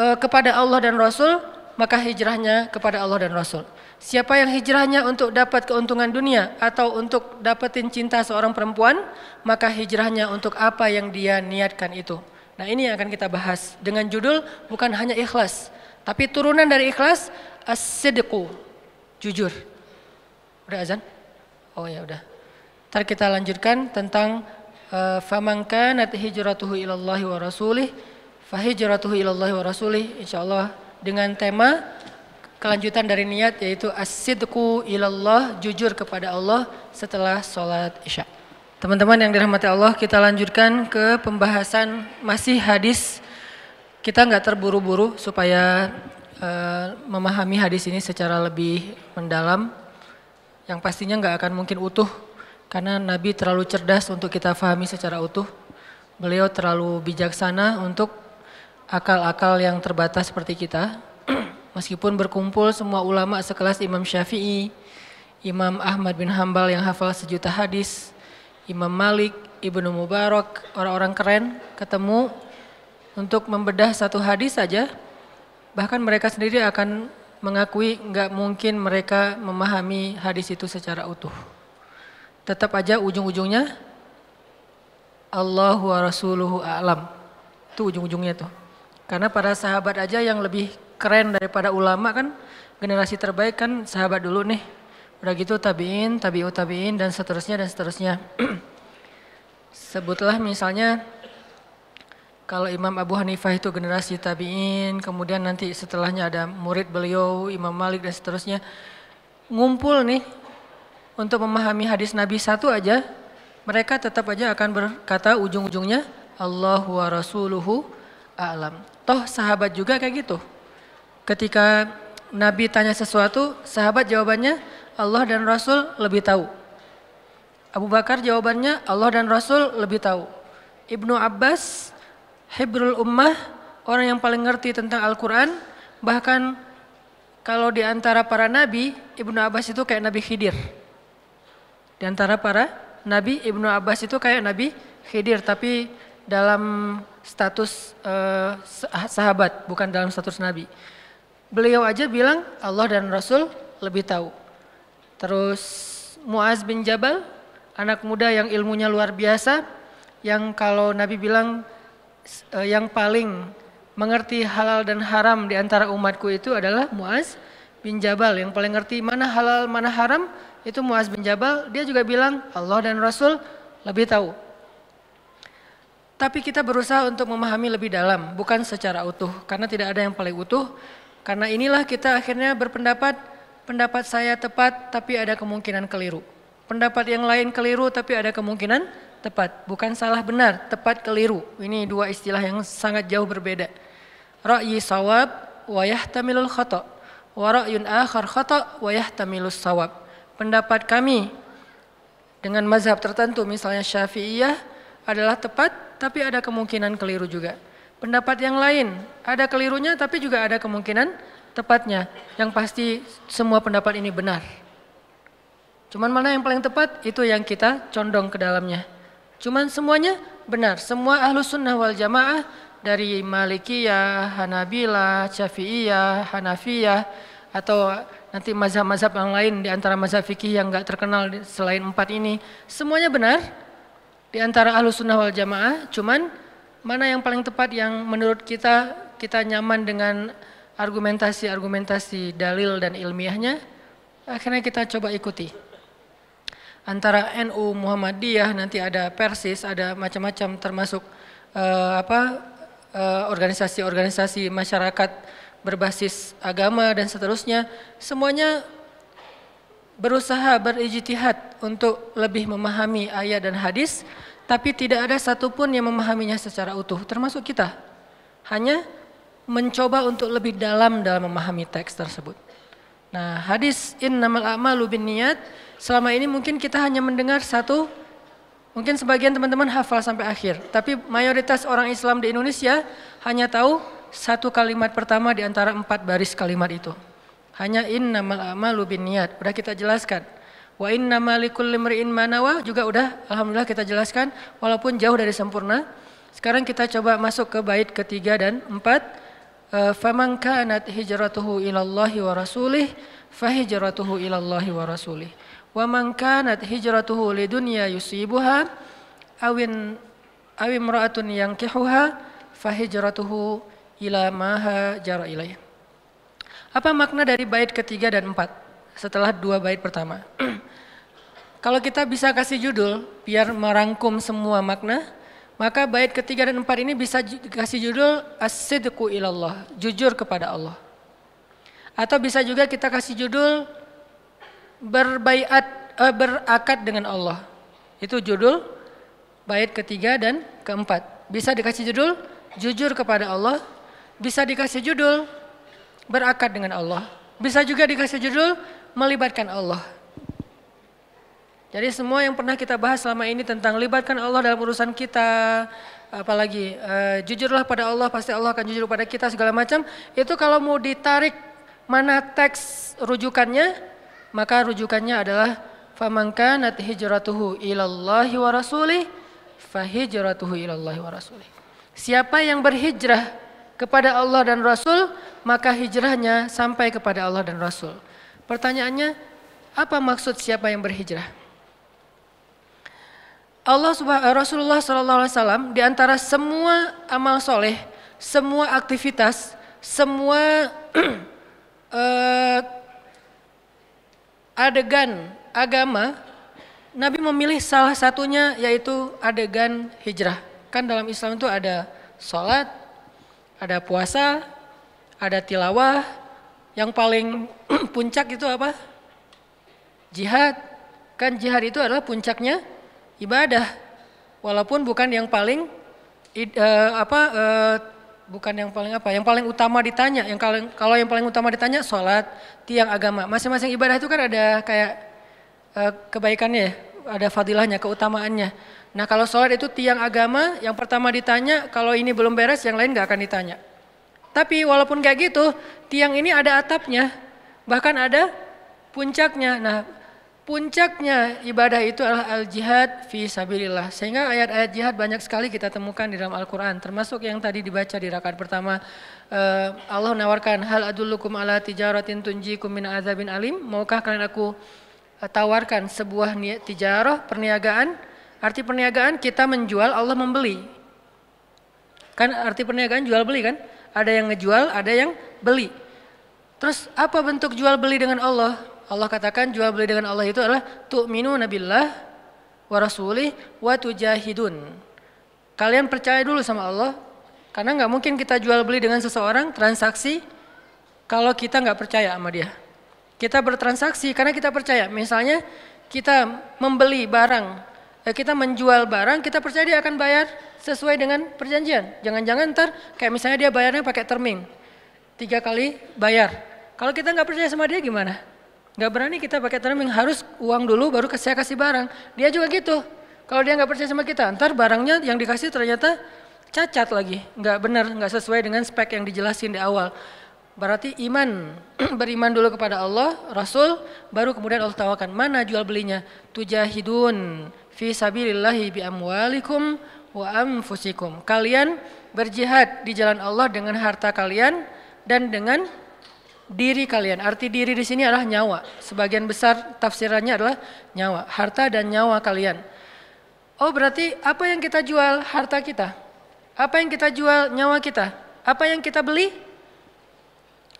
uh, kepada Allah dan Rasul, maka hijrahnya kepada Allah dan Rasul. Siapa yang hijrahnya untuk dapat keuntungan dunia atau untuk dapetin cinta seorang perempuan, maka hijrahnya untuk apa yang dia niatkan itu. Nah ini yang akan kita bahas dengan judul bukan hanya ikhlas, tapi turunan dari ikhlas as-sidqu, jujur. Udah azan? Oh ya udah. Ntar kita lanjutkan tentang uh, faman kanat hijratuhu ilallahi wa rasulih fahijratuhu ilallahi wa rasulih insyaallah dengan tema kelanjutan dari niat yaitu as-sidqu ilallah, jujur kepada Allah setelah sholat isya. Teman-teman yang dirahmati Allah, kita lanjutkan ke pembahasan masih hadis. Kita nggak terburu-buru supaya uh, memahami hadis ini secara lebih mendalam. Yang pastinya nggak akan mungkin utuh karena Nabi terlalu cerdas untuk kita fahami secara utuh. Beliau terlalu bijaksana untuk akal-akal yang terbatas seperti kita. Meskipun berkumpul semua ulama sekelas Imam Syafi'i, Imam Ahmad bin Hambal yang hafal sejuta hadis, Imam Malik, Ibnu Mubarak, orang-orang keren ketemu untuk membedah satu hadis saja, bahkan mereka sendiri akan mengakui nggak mungkin mereka memahami hadis itu secara utuh. Tetap aja ujung-ujungnya Allahu wa rasuluhu a'lam. Itu ujung-ujungnya tuh. Karena para sahabat aja yang lebih keren daripada ulama kan generasi terbaik kan sahabat dulu nih. Udah gitu tabiin, tabiut tabiin dan seterusnya dan seterusnya. Sebutlah misalnya kalau Imam Abu Hanifah itu generasi tabiin, kemudian nanti setelahnya ada murid beliau Imam Malik dan seterusnya. Ngumpul nih untuk memahami hadis Nabi satu aja, mereka tetap aja akan berkata ujung-ujungnya Allah wa rasuluhu a'lam. Toh sahabat juga kayak gitu ketika Nabi tanya sesuatu, sahabat jawabannya Allah dan Rasul lebih tahu. Abu Bakar jawabannya Allah dan Rasul lebih tahu. Ibnu Abbas, Hibrul Ummah, orang yang paling ngerti tentang Al-Quran, bahkan kalau di antara para nabi, Ibnu Abbas itu kayak Nabi Khidir. Di antara para nabi, Ibnu Abbas itu kayak Nabi Khidir, tapi dalam status uh, sahabat, bukan dalam status nabi. Beliau aja bilang Allah dan Rasul lebih tahu. Terus Muaz bin Jabal, anak muda yang ilmunya luar biasa, yang kalau Nabi bilang uh, yang paling mengerti halal dan haram di antara umatku itu adalah Muaz bin Jabal yang paling ngerti mana halal mana haram itu Muaz bin Jabal dia juga bilang Allah dan Rasul lebih tahu tapi kita berusaha untuk memahami lebih dalam bukan secara utuh. Karena tidak ada yang paling utuh. Karena inilah kita akhirnya berpendapat pendapat saya tepat tapi ada kemungkinan keliru. Pendapat yang lain keliru tapi ada kemungkinan tepat. Bukan salah benar tepat keliru. Ini dua istilah yang sangat jauh berbeda. Ra'yi sawab wa yahtamilul khata. Wa akhar khata wa yahtamilus sawab. Pendapat kami dengan mazhab tertentu misalnya Syafi'iyah adalah tepat tapi ada kemungkinan keliru juga. Pendapat yang lain ada kelirunya tapi juga ada kemungkinan tepatnya. Yang pasti semua pendapat ini benar. Cuman mana yang paling tepat itu yang kita condong ke dalamnya. Cuman semuanya benar. Semua ahlu sunnah wal jamaah dari Malikiyah, Hanabilah, Syafi'iyah, Hanafiyah atau nanti mazhab-mazhab yang lain di antara mazhab fikih yang enggak terkenal selain empat ini semuanya benar di antara ahlu sunnah wal jamaah cuman mana yang paling tepat yang menurut kita kita nyaman dengan argumentasi-argumentasi dalil dan ilmiahnya akhirnya kita coba ikuti. Antara NU Muhammadiyah nanti ada Persis ada macam-macam termasuk uh, apa Eh, organisasi-organisasi masyarakat berbasis agama dan seterusnya semuanya berusaha berijtihad untuk lebih memahami ayat dan hadis tapi tidak ada satupun yang memahaminya secara utuh termasuk kita hanya mencoba untuk lebih dalam dalam memahami teks tersebut nah hadis innamal a'malu binniyat selama ini mungkin kita hanya mendengar satu Mungkin sebagian teman-teman hafal sampai akhir, tapi mayoritas orang Islam di Indonesia hanya tahu satu kalimat pertama di antara empat baris kalimat itu. Hanya innamal a'malu niat. Udah kita jelaskan. Wa innamal likulli imri'in manawa juga udah alhamdulillah kita jelaskan walaupun jauh dari sempurna. Sekarang kita coba masuk ke bait ketiga dan empat. Eh, faman kanat hijratuhu ilallahi wa rasulih fahijratuhu ilallahi wa rasulih. Wa man kanat hijratuhu lidunya yusibuha awin awim ra'atun yankihuha fahijratuhu ila maha jara ilaih. Apa makna dari bait ketiga dan empat setelah dua bait pertama? Kalau kita bisa kasih judul biar merangkum semua makna, maka bait ketiga dan empat ini bisa dikasih judul as-sidqu ilallah, jujur kepada Allah. Atau bisa juga kita kasih judul berbaiat uh, berakad dengan Allah. Itu judul bait ketiga dan keempat. Bisa dikasih judul jujur kepada Allah, bisa dikasih judul berakad dengan Allah. Bisa juga dikasih judul melibatkan Allah. Jadi semua yang pernah kita bahas selama ini tentang libatkan Allah dalam urusan kita, apalagi uh, jujurlah pada Allah pasti Allah akan jujur pada kita segala macam. Itu kalau mau ditarik mana teks rujukannya maka rujukannya adalah famangka kanat hijratuhu ilallahi wa rasulih fahijratuhu ilallahi wa rasulih. Siapa yang berhijrah kepada Allah dan Rasul, maka hijrahnya sampai kepada Allah dan Rasul. Pertanyaannya, apa maksud siapa yang berhijrah? Allah subhanahu Rasulullah wasallam di antara semua amal soleh, semua aktivitas, semua uh, adegan agama, Nabi memilih salah satunya yaitu adegan hijrah. Kan dalam Islam itu ada sholat, ada puasa, ada tilawah, yang paling puncak itu apa? Jihad. Kan jihad itu adalah puncaknya ibadah. Walaupun bukan yang paling uh, apa uh, bukan yang paling apa, yang paling utama ditanya. Yang kalau kalau yang paling utama ditanya sholat, tiang agama. Masing-masing ibadah itu kan ada kayak uh, kebaikannya ya, ada fadilahnya, keutamaannya. Nah kalau sholat itu tiang agama, yang pertama ditanya, kalau ini belum beres, yang lain gak akan ditanya. Tapi walaupun kayak gitu, tiang ini ada atapnya, bahkan ada puncaknya. Nah Puncaknya ibadah itu adalah al-jihad fi sabilillah. Sehingga ayat-ayat jihad banyak sekali kita temukan di dalam Al-Quran. Termasuk yang tadi dibaca di rakaat pertama. Uh, Allah menawarkan, Hal adullukum ala tijaratin tunjikum min azabin alim. Maukah kalian aku uh, tawarkan sebuah tijarah, perniagaan. Arti perniagaan kita menjual, Allah membeli. Kan arti perniagaan jual beli kan? Ada yang ngejual, ada yang beli. Terus apa bentuk jual beli dengan Allah? Allah katakan jual beli dengan Allah itu adalah tu'minu nabillah wa rasulih wa tujahidun. Kalian percaya dulu sama Allah karena nggak mungkin kita jual beli dengan seseorang transaksi kalau kita nggak percaya sama dia. Kita bertransaksi karena kita percaya. Misalnya kita membeli barang, eh, kita menjual barang, kita percaya dia akan bayar sesuai dengan perjanjian. Jangan-jangan ntar kayak misalnya dia bayarnya pakai terming, tiga kali bayar. Kalau kita nggak percaya sama dia gimana? Gak berani kita pakai terming harus uang dulu baru saya kasih barang. Dia juga gitu. Kalau dia nggak percaya sama kita, ntar barangnya yang dikasih ternyata cacat lagi, nggak benar, nggak sesuai dengan spek yang dijelasin di awal. Berarti iman, beriman dulu kepada Allah, Rasul, baru kemudian Allah tawarkan mana jual belinya. Tujahidun fi sabilillahi bi amwalikum wa anfusikum. Kalian berjihad di jalan Allah dengan harta kalian dan dengan diri kalian. Arti diri di sini adalah nyawa. Sebagian besar tafsirannya adalah nyawa, harta dan nyawa kalian. Oh berarti apa yang kita jual harta kita? Apa yang kita jual nyawa kita? Apa yang kita beli?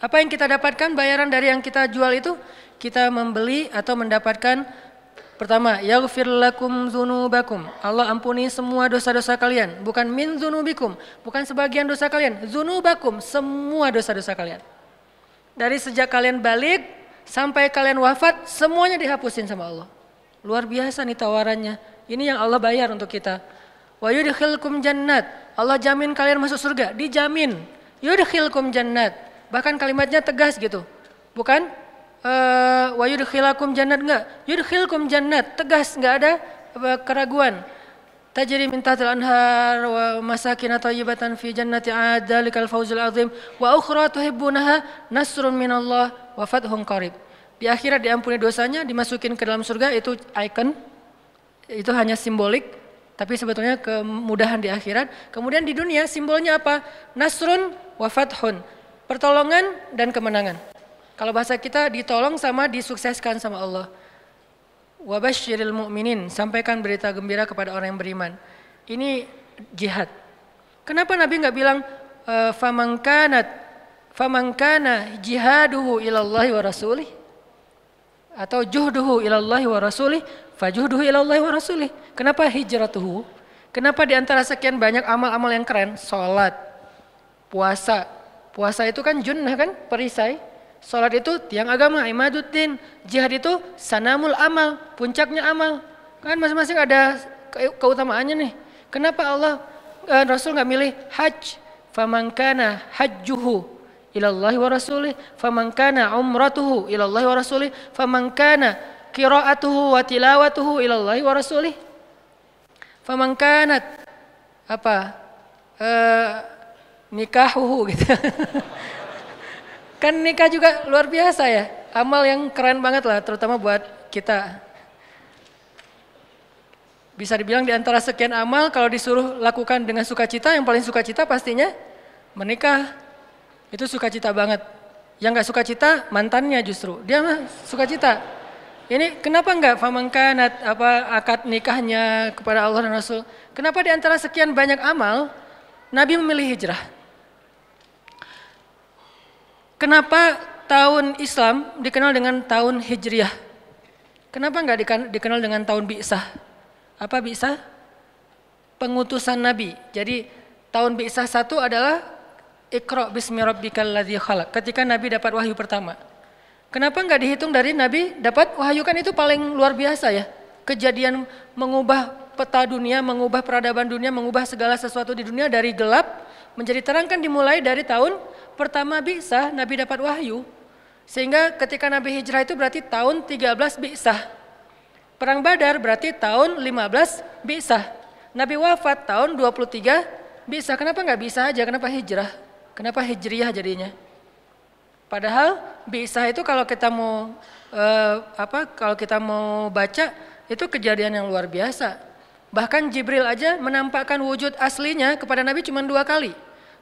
Apa yang kita dapatkan bayaran dari yang kita jual itu? Kita membeli atau mendapatkan pertama, yaghfir lakum dzunubakum. Allah ampuni semua dosa-dosa kalian, bukan min dzunubikum, bukan sebagian dosa kalian, dzunubakum, semua dosa-dosa kalian. Dari sejak kalian balik sampai kalian wafat, semuanya dihapusin sama Allah. Luar biasa nih tawarannya. Ini yang Allah bayar untuk kita. Wa yudkhilkum jannat. Allah jamin kalian masuk surga, dijamin. Yudkhilkum jannat. Bahkan kalimatnya tegas gitu. Bukan uh, wa yudkhilakum jannat enggak. Yudkhilkum jannat, tegas, enggak ada uh, keraguan tajri min tahtil anhar wa masakin thayyibatan fi jannati adalikal fawzul azim wa ukhra tuhibbunaha nasrun minallah wa fathun qarib. Di akhirat diampuni dosanya, dimasukin ke dalam surga itu icon. Itu hanya simbolik, tapi sebetulnya kemudahan di akhirat. Kemudian di dunia simbolnya apa? Nasrun wa fathun. Pertolongan dan kemenangan. Kalau bahasa kita ditolong sama disukseskan sama Allah. Wabashiril mu'minin, sampaikan berita gembira kepada orang yang beriman. Ini jihad. Kenapa Nabi nggak bilang e, famangkanat famangkana jihaduhu ilallahi wa rasulih atau juhduhu ilallahi wa rasulih fajuhduhu ilallahi wa rasulih. Kenapa hijratuhu? Kenapa di antara sekian banyak amal-amal yang keren, salat, puasa. Puasa itu kan junnah kan, perisai. Salat itu tiang agama, imaduddin. Jihad itu sanamul amal, puncaknya amal. Kan masing-masing ada keutamaannya nih. Kenapa Allah uh, Rasul nggak milih haj? Famankana hajjuhu ilallahi wa rasulih. Famankana umratuhu ilallahi wa rasulih. Famankana qiraatuhu wa tilawatuhu ilallahi wa rasulih. Famankanat apa? Uh, nikahuhu gitu. Kan nikah juga luar biasa ya. Amal yang keren banget lah, terutama buat kita. Bisa dibilang di antara sekian amal, kalau disuruh lakukan dengan sukacita, yang paling sukacita pastinya menikah. Itu sukacita banget. Yang gak sukacita, mantannya justru. Dia mah sukacita. Ini kenapa enggak famangkanat apa akad nikahnya kepada Allah dan Rasul? Kenapa di antara sekian banyak amal Nabi memilih hijrah? Kenapa tahun Islam dikenal dengan tahun Hijriah? Kenapa nggak dikenal dengan tahun Bi'sah? Apa Bi'sah? Pengutusan Nabi. Jadi tahun Bi'sah satu adalah Iqra bismi rabbikal ladzi khalaq. Ketika Nabi dapat wahyu pertama. Kenapa nggak dihitung dari Nabi dapat wahyu kan itu paling luar biasa ya. Kejadian mengubah peta dunia, mengubah peradaban dunia, mengubah segala sesuatu di dunia dari gelap Menjadi terang kan dimulai dari tahun pertama bisa Nabi dapat wahyu. Sehingga ketika Nabi hijrah itu berarti tahun 13 bisa. Perang Badar berarti tahun 15 bisa. Nabi wafat tahun 23 bisa. Kenapa nggak bisa aja? Kenapa hijrah? Kenapa hijriah jadinya? Padahal bisa itu kalau kita mau uh, apa kalau kita mau baca itu kejadian yang luar biasa. Bahkan Jibril aja menampakkan wujud aslinya kepada Nabi cuma dua kali.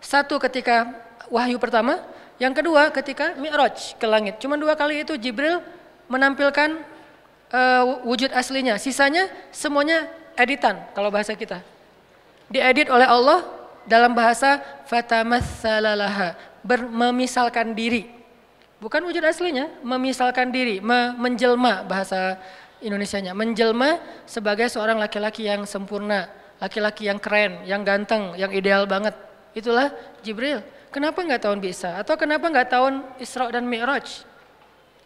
Satu ketika wahyu pertama, yang kedua ketika Mi'raj ke langit. Cuma dua kali itu Jibril menampilkan uh, wujud aslinya. Sisanya semuanya editan kalau bahasa kita. Diedit oleh Allah dalam bahasa fatamassalaha, memisalkan diri. Bukan wujud aslinya, memisalkan diri, me menjelma bahasa Indonesianya. Menjelma sebagai seorang laki-laki yang sempurna, laki-laki yang keren, yang ganteng, yang ideal banget. Itulah Jibril. Kenapa nggak tahun bisa? Atau kenapa nggak tahun Isra dan Mi'raj?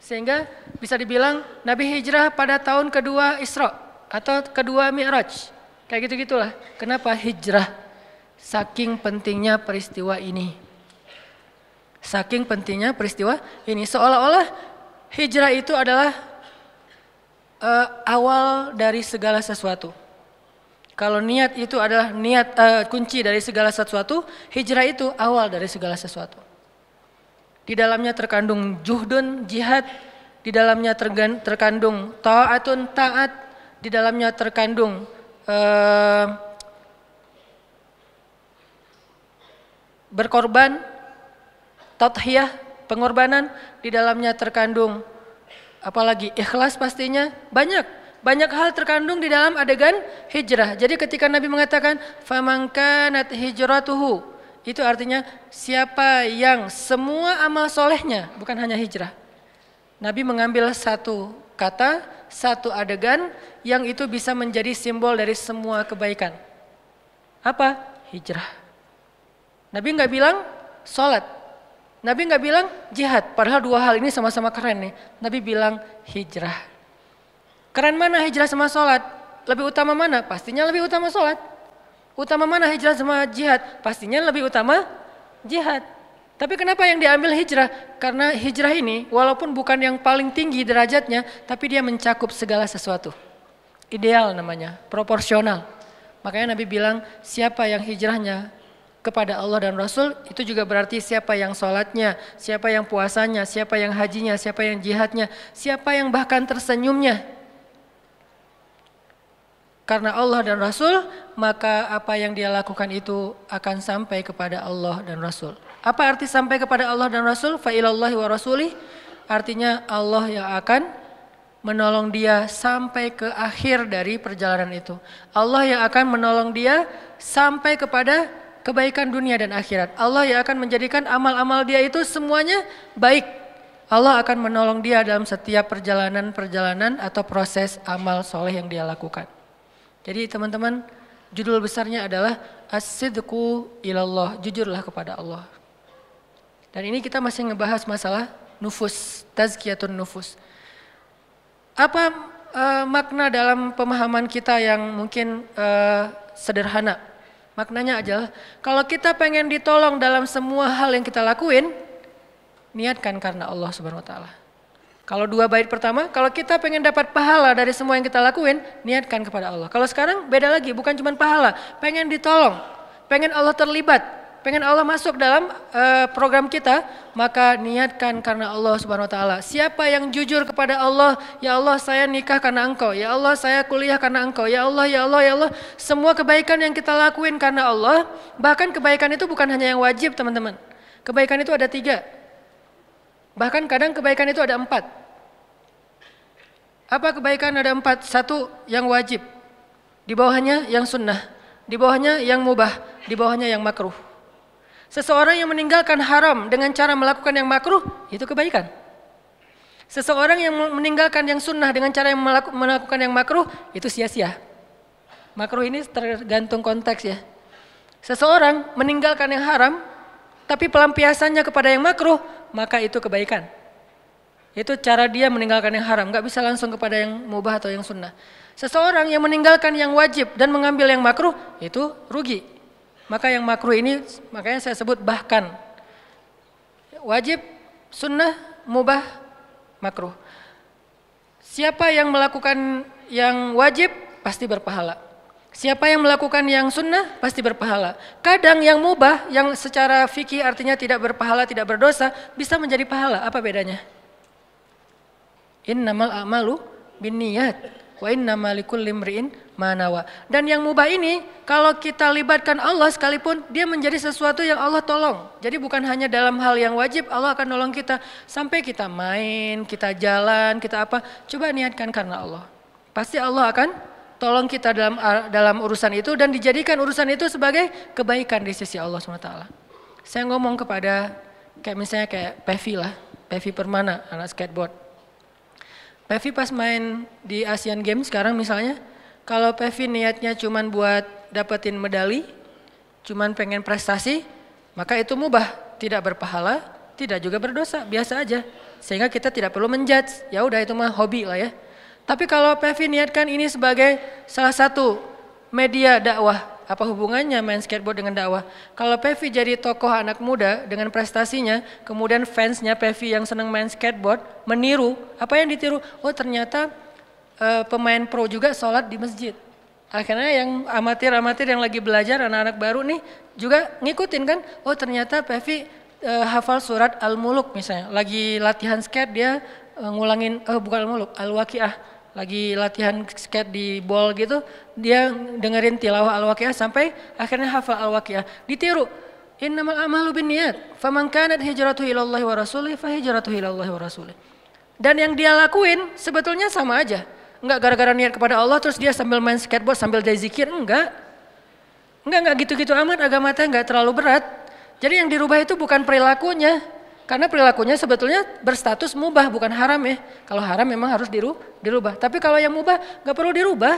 Sehingga bisa dibilang Nabi hijrah pada tahun kedua Isra atau kedua Mi'raj. Kayak gitu-gitulah. Kenapa hijrah? Saking pentingnya peristiwa ini. Saking pentingnya peristiwa ini seolah-olah hijrah itu adalah uh, awal dari segala sesuatu. Kalau niat itu adalah niat uh, kunci dari segala sesuatu, hijrah itu awal dari segala sesuatu. Di dalamnya terkandung juhdun, jihad, di dalamnya terkandung taatun, taat, di dalamnya terkandung uh, berkorban, tathiyah, pengorbanan di dalamnya terkandung apalagi ikhlas pastinya banyak banyak hal terkandung di dalam adegan hijrah. Jadi ketika Nabi mengatakan famangkanat hijratuhu itu artinya siapa yang semua amal solehnya bukan hanya hijrah. Nabi mengambil satu kata, satu adegan yang itu bisa menjadi simbol dari semua kebaikan. Apa? Hijrah. Nabi nggak bilang sholat, Nabi nggak bilang jihad, padahal dua hal ini sama-sama keren nih. Nabi bilang hijrah. Keren mana hijrah sama sholat? Lebih utama mana? Pastinya lebih utama sholat. Utama mana hijrah sama jihad? Pastinya lebih utama jihad. Tapi kenapa yang diambil hijrah? Karena hijrah ini walaupun bukan yang paling tinggi derajatnya, tapi dia mencakup segala sesuatu. Ideal namanya, proporsional. Makanya Nabi bilang siapa yang hijrahnya kepada Allah dan Rasul itu juga berarti siapa yang sholatnya, siapa yang puasanya, siapa yang hajinya, siapa yang jihadnya, siapa yang bahkan tersenyumnya. Karena Allah dan Rasul, maka apa yang dia lakukan itu akan sampai kepada Allah dan Rasul. Apa arti sampai kepada Allah dan Rasul? Fa'ilallahi wa rasulih. Artinya Allah yang akan menolong dia sampai ke akhir dari perjalanan itu. Allah yang akan menolong dia sampai kepada kebaikan dunia dan akhirat. Allah yang akan menjadikan amal-amal dia itu semuanya baik. Allah akan menolong dia dalam setiap perjalanan-perjalanan atau proses amal soleh yang dia lakukan. Jadi teman-teman, judul besarnya adalah As-sidku ilallah, jujurlah kepada Allah. Dan ini kita masih ngebahas masalah nufus, tazkiyatun nufus. Apa uh, makna dalam pemahaman kita yang mungkin uh, sederhana? Maknanya adalah kalau kita pengen ditolong dalam semua hal yang kita lakuin, niatkan karena Allah Subhanahu wa taala. Kalau dua bait pertama, kalau kita pengen dapat pahala dari semua yang kita lakuin, niatkan kepada Allah. Kalau sekarang beda lagi, bukan cuma pahala, pengen ditolong, pengen Allah terlibat, pengen Allah masuk dalam uh, program kita, maka niatkan karena Allah Subhanahu wa taala. Siapa yang jujur kepada Allah, ya Allah saya nikah karena Engkau, ya Allah saya kuliah karena Engkau, ya Allah ya Allah ya Allah, semua kebaikan yang kita lakuin karena Allah, bahkan kebaikan itu bukan hanya yang wajib, teman-teman. Kebaikan itu ada tiga. Bahkan kadang kebaikan itu ada empat. Apa kebaikan ada empat? Satu yang wajib, di bawahnya yang sunnah, di bawahnya yang mubah, di bawahnya yang makruh. Seseorang yang meninggalkan haram dengan cara melakukan yang makruh, itu kebaikan. Seseorang yang meninggalkan yang sunnah dengan cara yang melakukan yang makruh, itu sia-sia. Makruh ini tergantung konteks ya. Seseorang meninggalkan yang haram, tapi pelampiasannya kepada yang makruh, maka itu kebaikan. Itu cara dia meninggalkan yang haram, nggak bisa langsung kepada yang mubah atau yang sunnah. Seseorang yang meninggalkan yang wajib dan mengambil yang makruh, itu rugi. maka yang makruh ini makanya saya sebut bahkan. Wajib, sunnah, mubah, makruh. Siapa yang melakukan yang wajib pasti berpahala. Siapa yang melakukan yang sunnah pasti berpahala. Kadang yang mubah, yang secara fikih artinya tidak berpahala, tidak berdosa, bisa menjadi pahala. Apa bedanya? Innamal a'malu bin niyat. Wa inna malikul limri'in manawa. Dan yang mubah ini kalau kita libatkan Allah sekalipun dia menjadi sesuatu yang Allah tolong. Jadi bukan hanya dalam hal yang wajib Allah akan nolong kita sampai kita main, kita jalan, kita apa. Coba niatkan karena Allah. Pasti Allah akan tolong kita dalam dalam urusan itu dan dijadikan urusan itu sebagai kebaikan di sisi Allah SWT. Saya ngomong kepada kayak misalnya kayak Pevi lah, Pevi Permana, anak skateboard Pevi pas main di Asian Games sekarang misalnya, kalau Pevi niatnya cuma buat dapetin medali, cuman pengen prestasi, maka itu mubah, tidak berpahala, tidak juga berdosa, biasa aja. Sehingga kita tidak perlu menjudge, ya udah itu mah hobi lah ya. Tapi kalau Pevi niatkan ini sebagai salah satu media dakwah, apa hubungannya main skateboard dengan dakwah? Kalau Pevi jadi tokoh anak muda dengan prestasinya, kemudian fansnya Pevi yang senang main skateboard meniru, apa yang ditiru? Oh ternyata uh, pemain pro juga sholat di masjid. Akhirnya yang amatir-amatir yang lagi belajar, anak-anak baru nih juga ngikutin kan, oh ternyata Pevi uh, hafal surat Al-Muluk misalnya, lagi latihan skate dia uh, ngulangin, oh bukan Al-Muluk, Al-Waqiah lagi latihan skate di ball gitu, dia dengerin tilawah al-waqiah sampai akhirnya hafal al-waqiah. Ditiru. Innamal amalu bin niat. Faman kanat hijratuhu ilallahi wa rasulih fa hijratuhu ilallahi wa rasulih. Dan yang dia lakuin sebetulnya sama aja. Enggak gara-gara niat kepada Allah terus dia sambil main skateboard sambil dia zikir, enggak. Enggak, enggak gitu-gitu amat agama teh enggak terlalu berat. Jadi yang dirubah itu bukan perilakunya, karena perilakunya sebetulnya berstatus mubah bukan haram ya. Kalau haram memang harus diru, dirubah. Tapi kalau yang mubah nggak perlu dirubah.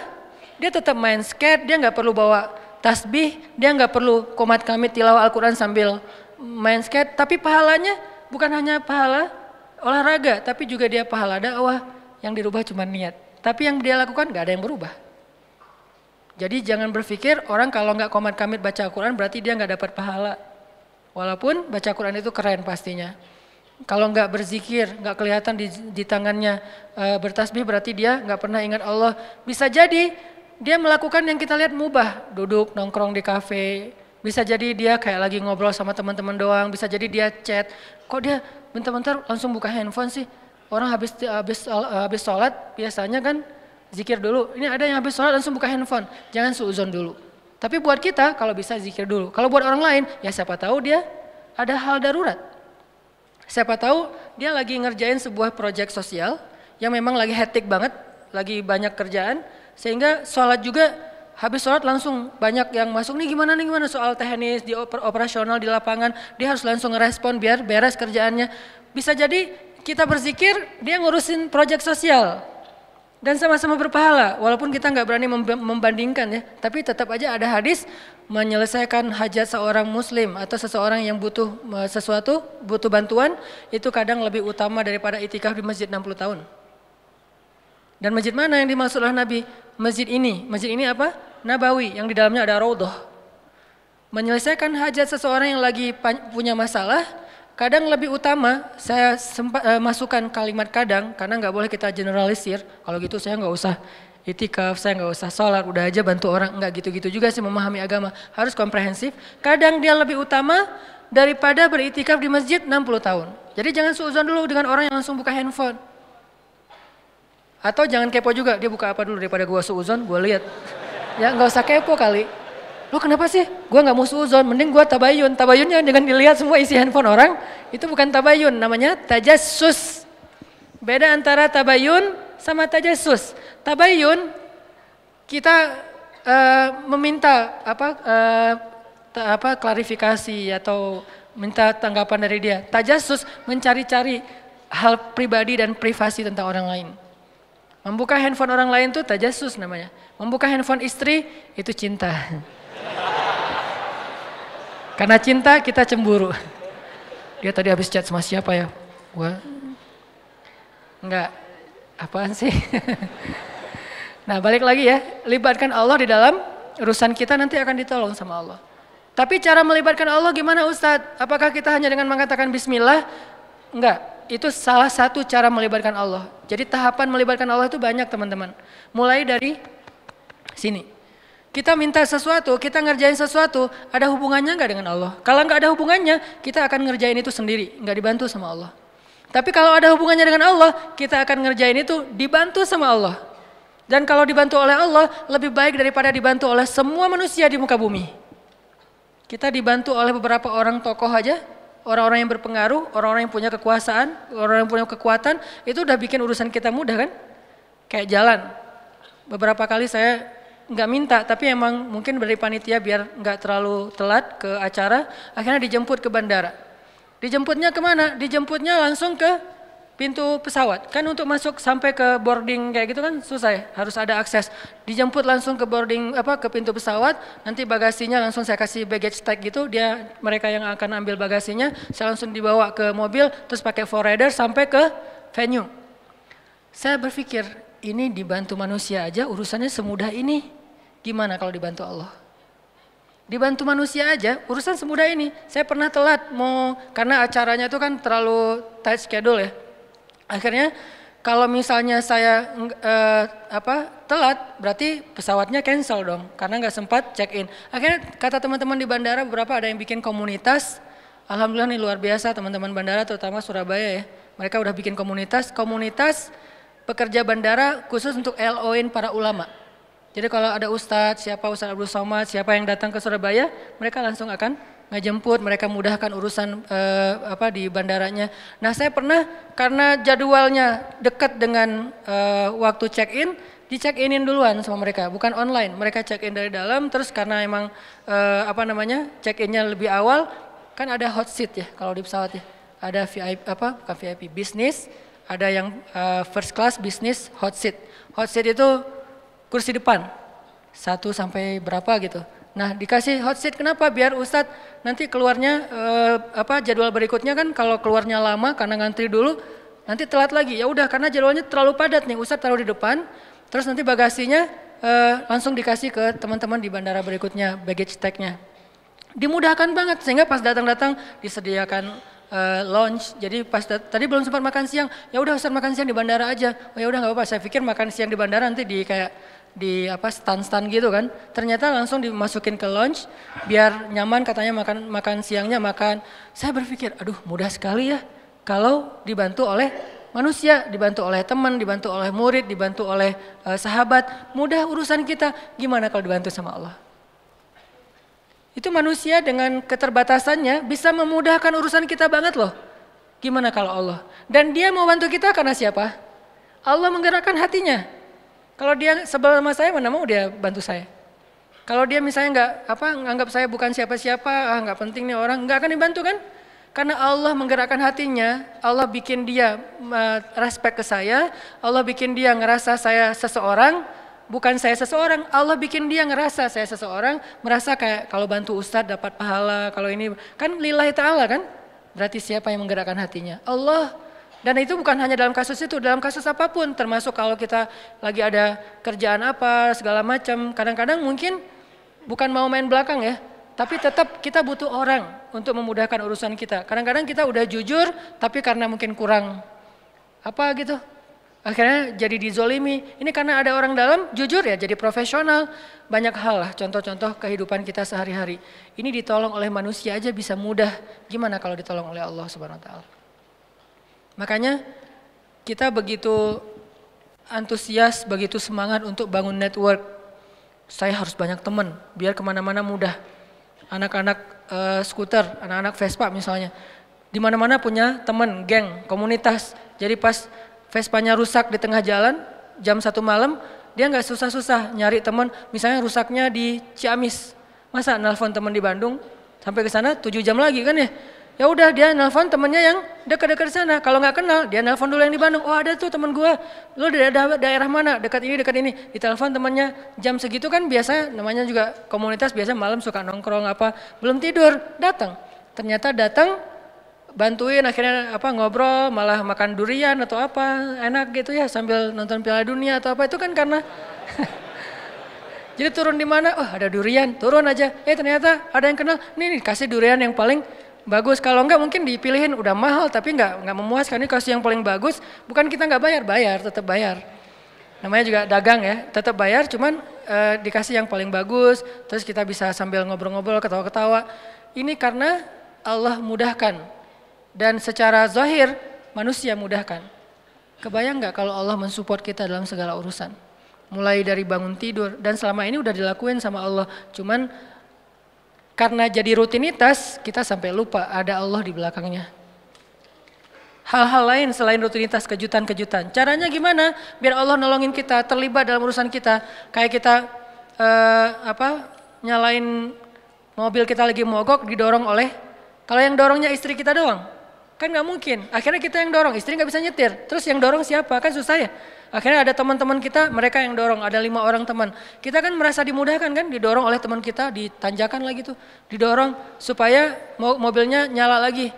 Dia tetap main skate, dia nggak perlu bawa tasbih, dia nggak perlu komat kami tilawah Al-Quran sambil main skate. Tapi pahalanya bukan hanya pahala olahraga, tapi juga dia pahala dakwah yang dirubah cuma niat. Tapi yang dia lakukan nggak ada yang berubah. Jadi jangan berpikir orang kalau nggak komat kamit baca Al-Quran berarti dia nggak dapat pahala. Walaupun baca Quran itu keren pastinya. Kalau nggak berzikir, nggak kelihatan di, di tangannya e, bertasbih berarti dia nggak pernah ingat Allah. Bisa jadi dia melakukan yang kita lihat mubah, duduk nongkrong di kafe. Bisa jadi dia kayak lagi ngobrol sama teman-teman doang. Bisa jadi dia chat. Kok dia bentar-bentar langsung buka handphone sih? Orang habis habis habis sholat biasanya kan zikir dulu. Ini ada yang habis sholat langsung buka handphone. Jangan suuzon dulu. Tapi buat kita kalau bisa zikir dulu. Kalau buat orang lain ya siapa tahu dia ada hal darurat. Siapa tahu dia lagi ngerjain sebuah proyek sosial yang memang lagi hektik banget, lagi banyak kerjaan sehingga sholat juga habis sholat langsung banyak yang masuk nih gimana nih gimana soal teknis di oper, operasional di lapangan dia harus langsung ngerespon biar beres kerjaannya bisa jadi kita berzikir dia ngurusin proyek sosial dan sama-sama berpahala walaupun kita nggak berani membandingkan ya. Tapi tetap aja ada hadis menyelesaikan hajat seorang muslim atau seseorang yang butuh sesuatu butuh bantuan itu kadang lebih utama daripada itikaf di masjid 60 tahun. Dan masjid mana yang dimaksud oleh Nabi? Masjid ini. Masjid ini apa? Nabawi yang di dalamnya ada raudhah. Menyelesaikan hajat seseorang yang lagi punya masalah Kadang lebih utama saya sempat uh, masukkan kalimat kadang karena nggak boleh kita generalisir. Kalau gitu saya nggak usah itikaf, saya nggak usah sholat, udah aja bantu orang. Nggak gitu-gitu juga sih memahami agama. Harus komprehensif. Kadang dia lebih utama daripada beritikaf di masjid 60 tahun. Jadi jangan suuzon dulu dengan orang yang langsung buka handphone. Atau jangan kepo juga, dia buka apa dulu daripada gua suuzon, gua lihat. Ya nggak usah kepo kali. Lo kenapa sih? Gue nggak mau suzon, mending gue tabayun. Tabayunnya dengan dilihat semua isi handphone orang, itu bukan tabayun, namanya tajasus. Beda antara tabayun sama tajasus. Tabayun kita uh, meminta apa uh, apa klarifikasi atau minta tanggapan dari dia. Tajasus mencari-cari hal pribadi dan privasi tentang orang lain. Membuka handphone orang lain itu tajasus namanya. Membuka handphone istri itu cinta. Karena cinta kita cemburu. Dia tadi habis chat sama siapa ya? Gua enggak apaan sih? nah, balik lagi ya, libatkan Allah di dalam urusan kita nanti akan ditolong sama Allah. Tapi cara melibatkan Allah gimana Ustadz? Apakah kita hanya dengan mengatakan bismillah? Enggak, itu salah satu cara melibatkan Allah. Jadi tahapan melibatkan Allah itu banyak teman-teman. Mulai dari sini. Kita minta sesuatu, kita ngerjain sesuatu, ada hubungannya enggak dengan Allah? Kalau enggak ada hubungannya, kita akan ngerjain itu sendiri, enggak dibantu sama Allah. Tapi kalau ada hubungannya dengan Allah, kita akan ngerjain itu dibantu sama Allah. Dan kalau dibantu oleh Allah, lebih baik daripada dibantu oleh semua manusia di muka bumi. Kita dibantu oleh beberapa orang tokoh aja, orang-orang yang berpengaruh, orang-orang yang punya kekuasaan, orang yang punya kekuatan, itu udah bikin urusan kita mudah kan? Kayak jalan. Beberapa kali saya nggak minta, tapi emang mungkin dari panitia biar nggak terlalu telat ke acara, akhirnya dijemput ke bandara. Dijemputnya ke mana? Dijemputnya langsung ke pintu pesawat. Kan untuk masuk sampai ke boarding kayak gitu kan susah ya, harus ada akses. Dijemput langsung ke boarding apa ke pintu pesawat, nanti bagasinya langsung saya kasih baggage tag gitu, dia mereka yang akan ambil bagasinya, saya langsung dibawa ke mobil terus pakai forrider sampai ke venue. Saya berpikir, ini dibantu manusia aja urusannya semudah ini. Gimana kalau dibantu Allah? Dibantu manusia aja, urusan semudah ini. Saya pernah telat mau karena acaranya itu kan terlalu tight schedule ya Akhirnya kalau misalnya saya uh, apa telat, berarti pesawatnya cancel dong, karena nggak sempat check in. Akhirnya kata teman-teman di bandara beberapa ada yang bikin komunitas. Alhamdulillah nih luar biasa teman-teman bandara, terutama Surabaya ya. Mereka udah bikin komunitas, komunitas pekerja bandara khusus untuk LO-in para ulama. Jadi kalau ada ustadz, siapa Ustadz Abdul Somad, siapa yang datang ke Surabaya, mereka langsung akan ngejemput, mereka mudahkan urusan uh, apa di bandaranya. Nah, saya pernah karena jadwalnya dekat dengan uh, waktu check-in, di check-inin duluan sama mereka, bukan online. Mereka check-in dari dalam terus karena emang uh, apa namanya? check-innya lebih awal, kan ada hot seat ya kalau di pesawat ya. Ada VIP apa? Bukan VIP, bisnis, ada yang uh, first class bisnis hot seat. Hot seat itu kursi depan. Satu sampai berapa gitu. Nah dikasih hot seat kenapa? Biar Ustadz nanti keluarnya eh, apa jadwal berikutnya kan kalau keluarnya lama karena ngantri dulu nanti telat lagi. Ya udah karena jadwalnya terlalu padat nih Ustadz taruh di depan terus nanti bagasinya eh, langsung dikasih ke teman-teman di bandara berikutnya baggage tag-nya. Dimudahkan banget sehingga pas datang-datang disediakan uh, launch. Jadi pas tadi belum sempat makan siang, ya udah Ustaz makan siang di bandara aja. Oh ya udah nggak apa-apa. Saya pikir makan siang di bandara nanti di kayak di apa stand-stand gitu kan. Ternyata langsung dimasukin ke lunch biar nyaman katanya makan makan siangnya makan. Saya berpikir, aduh mudah sekali ya kalau dibantu oleh manusia, dibantu oleh teman, dibantu oleh murid, dibantu oleh uh, sahabat. Mudah urusan kita. Gimana kalau dibantu sama Allah? Itu manusia dengan keterbatasannya bisa memudahkan urusan kita banget loh. Gimana kalau Allah? Dan dia mau bantu kita karena siapa? Allah menggerakkan hatinya. Kalau dia sebel sama saya, mana mau dia bantu saya? Kalau dia misalnya nggak apa nganggap saya bukan siapa-siapa, ah nggak penting nih orang, nggak akan dibantu kan? Karena Allah menggerakkan hatinya, Allah bikin dia uh, respect ke saya, Allah bikin dia ngerasa saya seseorang, bukan saya seseorang, Allah bikin dia ngerasa saya seseorang, merasa kayak kalau bantu ustadz dapat pahala, kalau ini kan lillahi ta'ala kan? Berarti siapa yang menggerakkan hatinya? Allah dan itu bukan hanya dalam kasus itu, dalam kasus apa pun, termasuk kalau kita lagi ada kerjaan apa, segala macam. Kadang-kadang mungkin bukan mau main belakang ya, tapi tetap kita butuh orang untuk memudahkan urusan kita. Kadang-kadang kita udah jujur, tapi karena mungkin kurang apa gitu, akhirnya jadi dizolimi. Ini karena ada orang dalam, jujur ya, jadi profesional. Banyak hal lah, contoh-contoh kehidupan kita sehari-hari. Ini ditolong oleh manusia aja bisa mudah. Gimana kalau ditolong oleh Allah Subhanahu Taala? Makanya kita begitu antusias, begitu semangat untuk bangun network. Saya harus banyak teman, biar ke mana-mana mudah. Anak-anak uh, skuter, anak-anak Vespa misalnya, di mana-mana punya teman, geng, komunitas. Jadi pas Vespanya rusak di tengah jalan, jam satu malam, dia nggak susah-susah nyari teman. Misalnya rusaknya di Ciamis, masa nelfon teman di Bandung, sampai ke sana tujuh jam lagi kan ya? Ya udah dia nelpon temennya yang dekat-dekat sana. Kalau nggak kenal, dia nelpon dulu yang di Bandung. Oh ada tuh temen gue. Lu dari daerah, daerah mana? Dekat ini, dekat ini. Ditelepon temennya. Jam segitu kan biasa namanya juga komunitas biasa malam suka nongkrong apa. Belum tidur, datang. Ternyata datang bantuin akhirnya apa ngobrol malah makan durian atau apa enak gitu ya sambil nonton Piala Dunia atau apa itu kan karena Jadi turun di mana? Oh ada durian, turun aja. Eh ternyata ada yang kenal, nih, nih kasih durian yang paling bagus. Kalau enggak mungkin dipilihin udah mahal tapi enggak enggak memuaskan. Ini kasih yang paling bagus, bukan kita enggak bayar, bayar, tetap bayar. Namanya juga dagang ya, tetap bayar cuman e, dikasih yang paling bagus, terus kita bisa sambil ngobrol-ngobrol, ketawa-ketawa. Ini karena Allah mudahkan. Dan secara zahir manusia mudahkan. Kebayang nggak kalau Allah mensupport kita dalam segala urusan? Mulai dari bangun tidur dan selama ini udah dilakuin sama Allah. Cuman karena jadi rutinitas kita sampai lupa ada Allah di belakangnya. Hal-hal lain selain rutinitas kejutan-kejutan. Caranya gimana? Biar Allah nolongin kita, terlibat dalam urusan kita. Kayak kita uh, apa? nyalain mobil kita lagi mogok didorong oleh kalau yang dorongnya istri kita doang, Kan nggak mungkin. Akhirnya kita yang dorong, istri nggak bisa nyetir. Terus yang dorong siapa? Kan susah ya. Akhirnya ada teman-teman kita, mereka yang dorong. Ada lima orang teman. Kita kan merasa dimudahkan kan, didorong oleh teman kita, ditanjakan lagi tuh, didorong supaya mobilnya nyala lagi.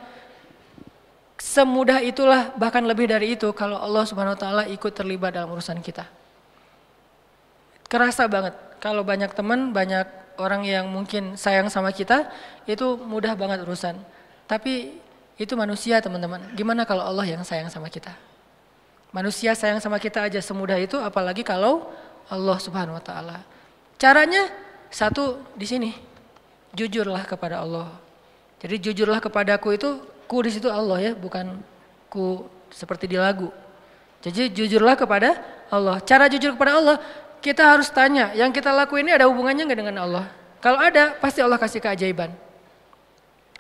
Semudah itulah, bahkan lebih dari itu, kalau Allah Subhanahu Wa Taala ikut terlibat dalam urusan kita. Kerasa banget. Kalau banyak teman, banyak orang yang mungkin sayang sama kita, itu mudah banget urusan. Tapi itu manusia teman-teman. Gimana kalau Allah yang sayang sama kita? Manusia sayang sama kita aja semudah itu apalagi kalau Allah Subhanahu wa taala. Caranya satu di sini. Jujurlah kepada Allah. Jadi jujurlah kepadaku itu ku di situ Allah ya, bukan ku seperti di lagu. Jadi jujurlah kepada Allah. Cara jujur kepada Allah, kita harus tanya, yang kita lakuin ini ada hubungannya nggak dengan Allah? Kalau ada, pasti Allah kasih keajaiban.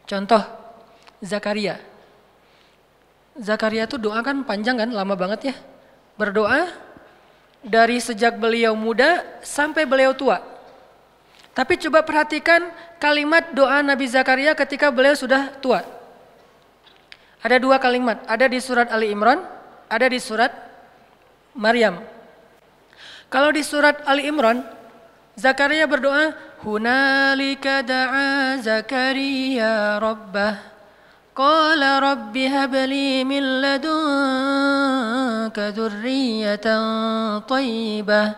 Contoh, Zakaria. Zakaria itu doa kan panjang kan, lama banget ya. Berdoa dari sejak beliau muda sampai beliau tua. Tapi coba perhatikan kalimat doa Nabi Zakaria ketika beliau sudah tua. Ada dua kalimat, ada di surat Ali Imran, ada di surat Maryam. Kalau di surat Ali Imran, Zakaria berdoa, Hunalika da'a Zakaria rabbah قال رب هب لي من لدنك ذرية طيبة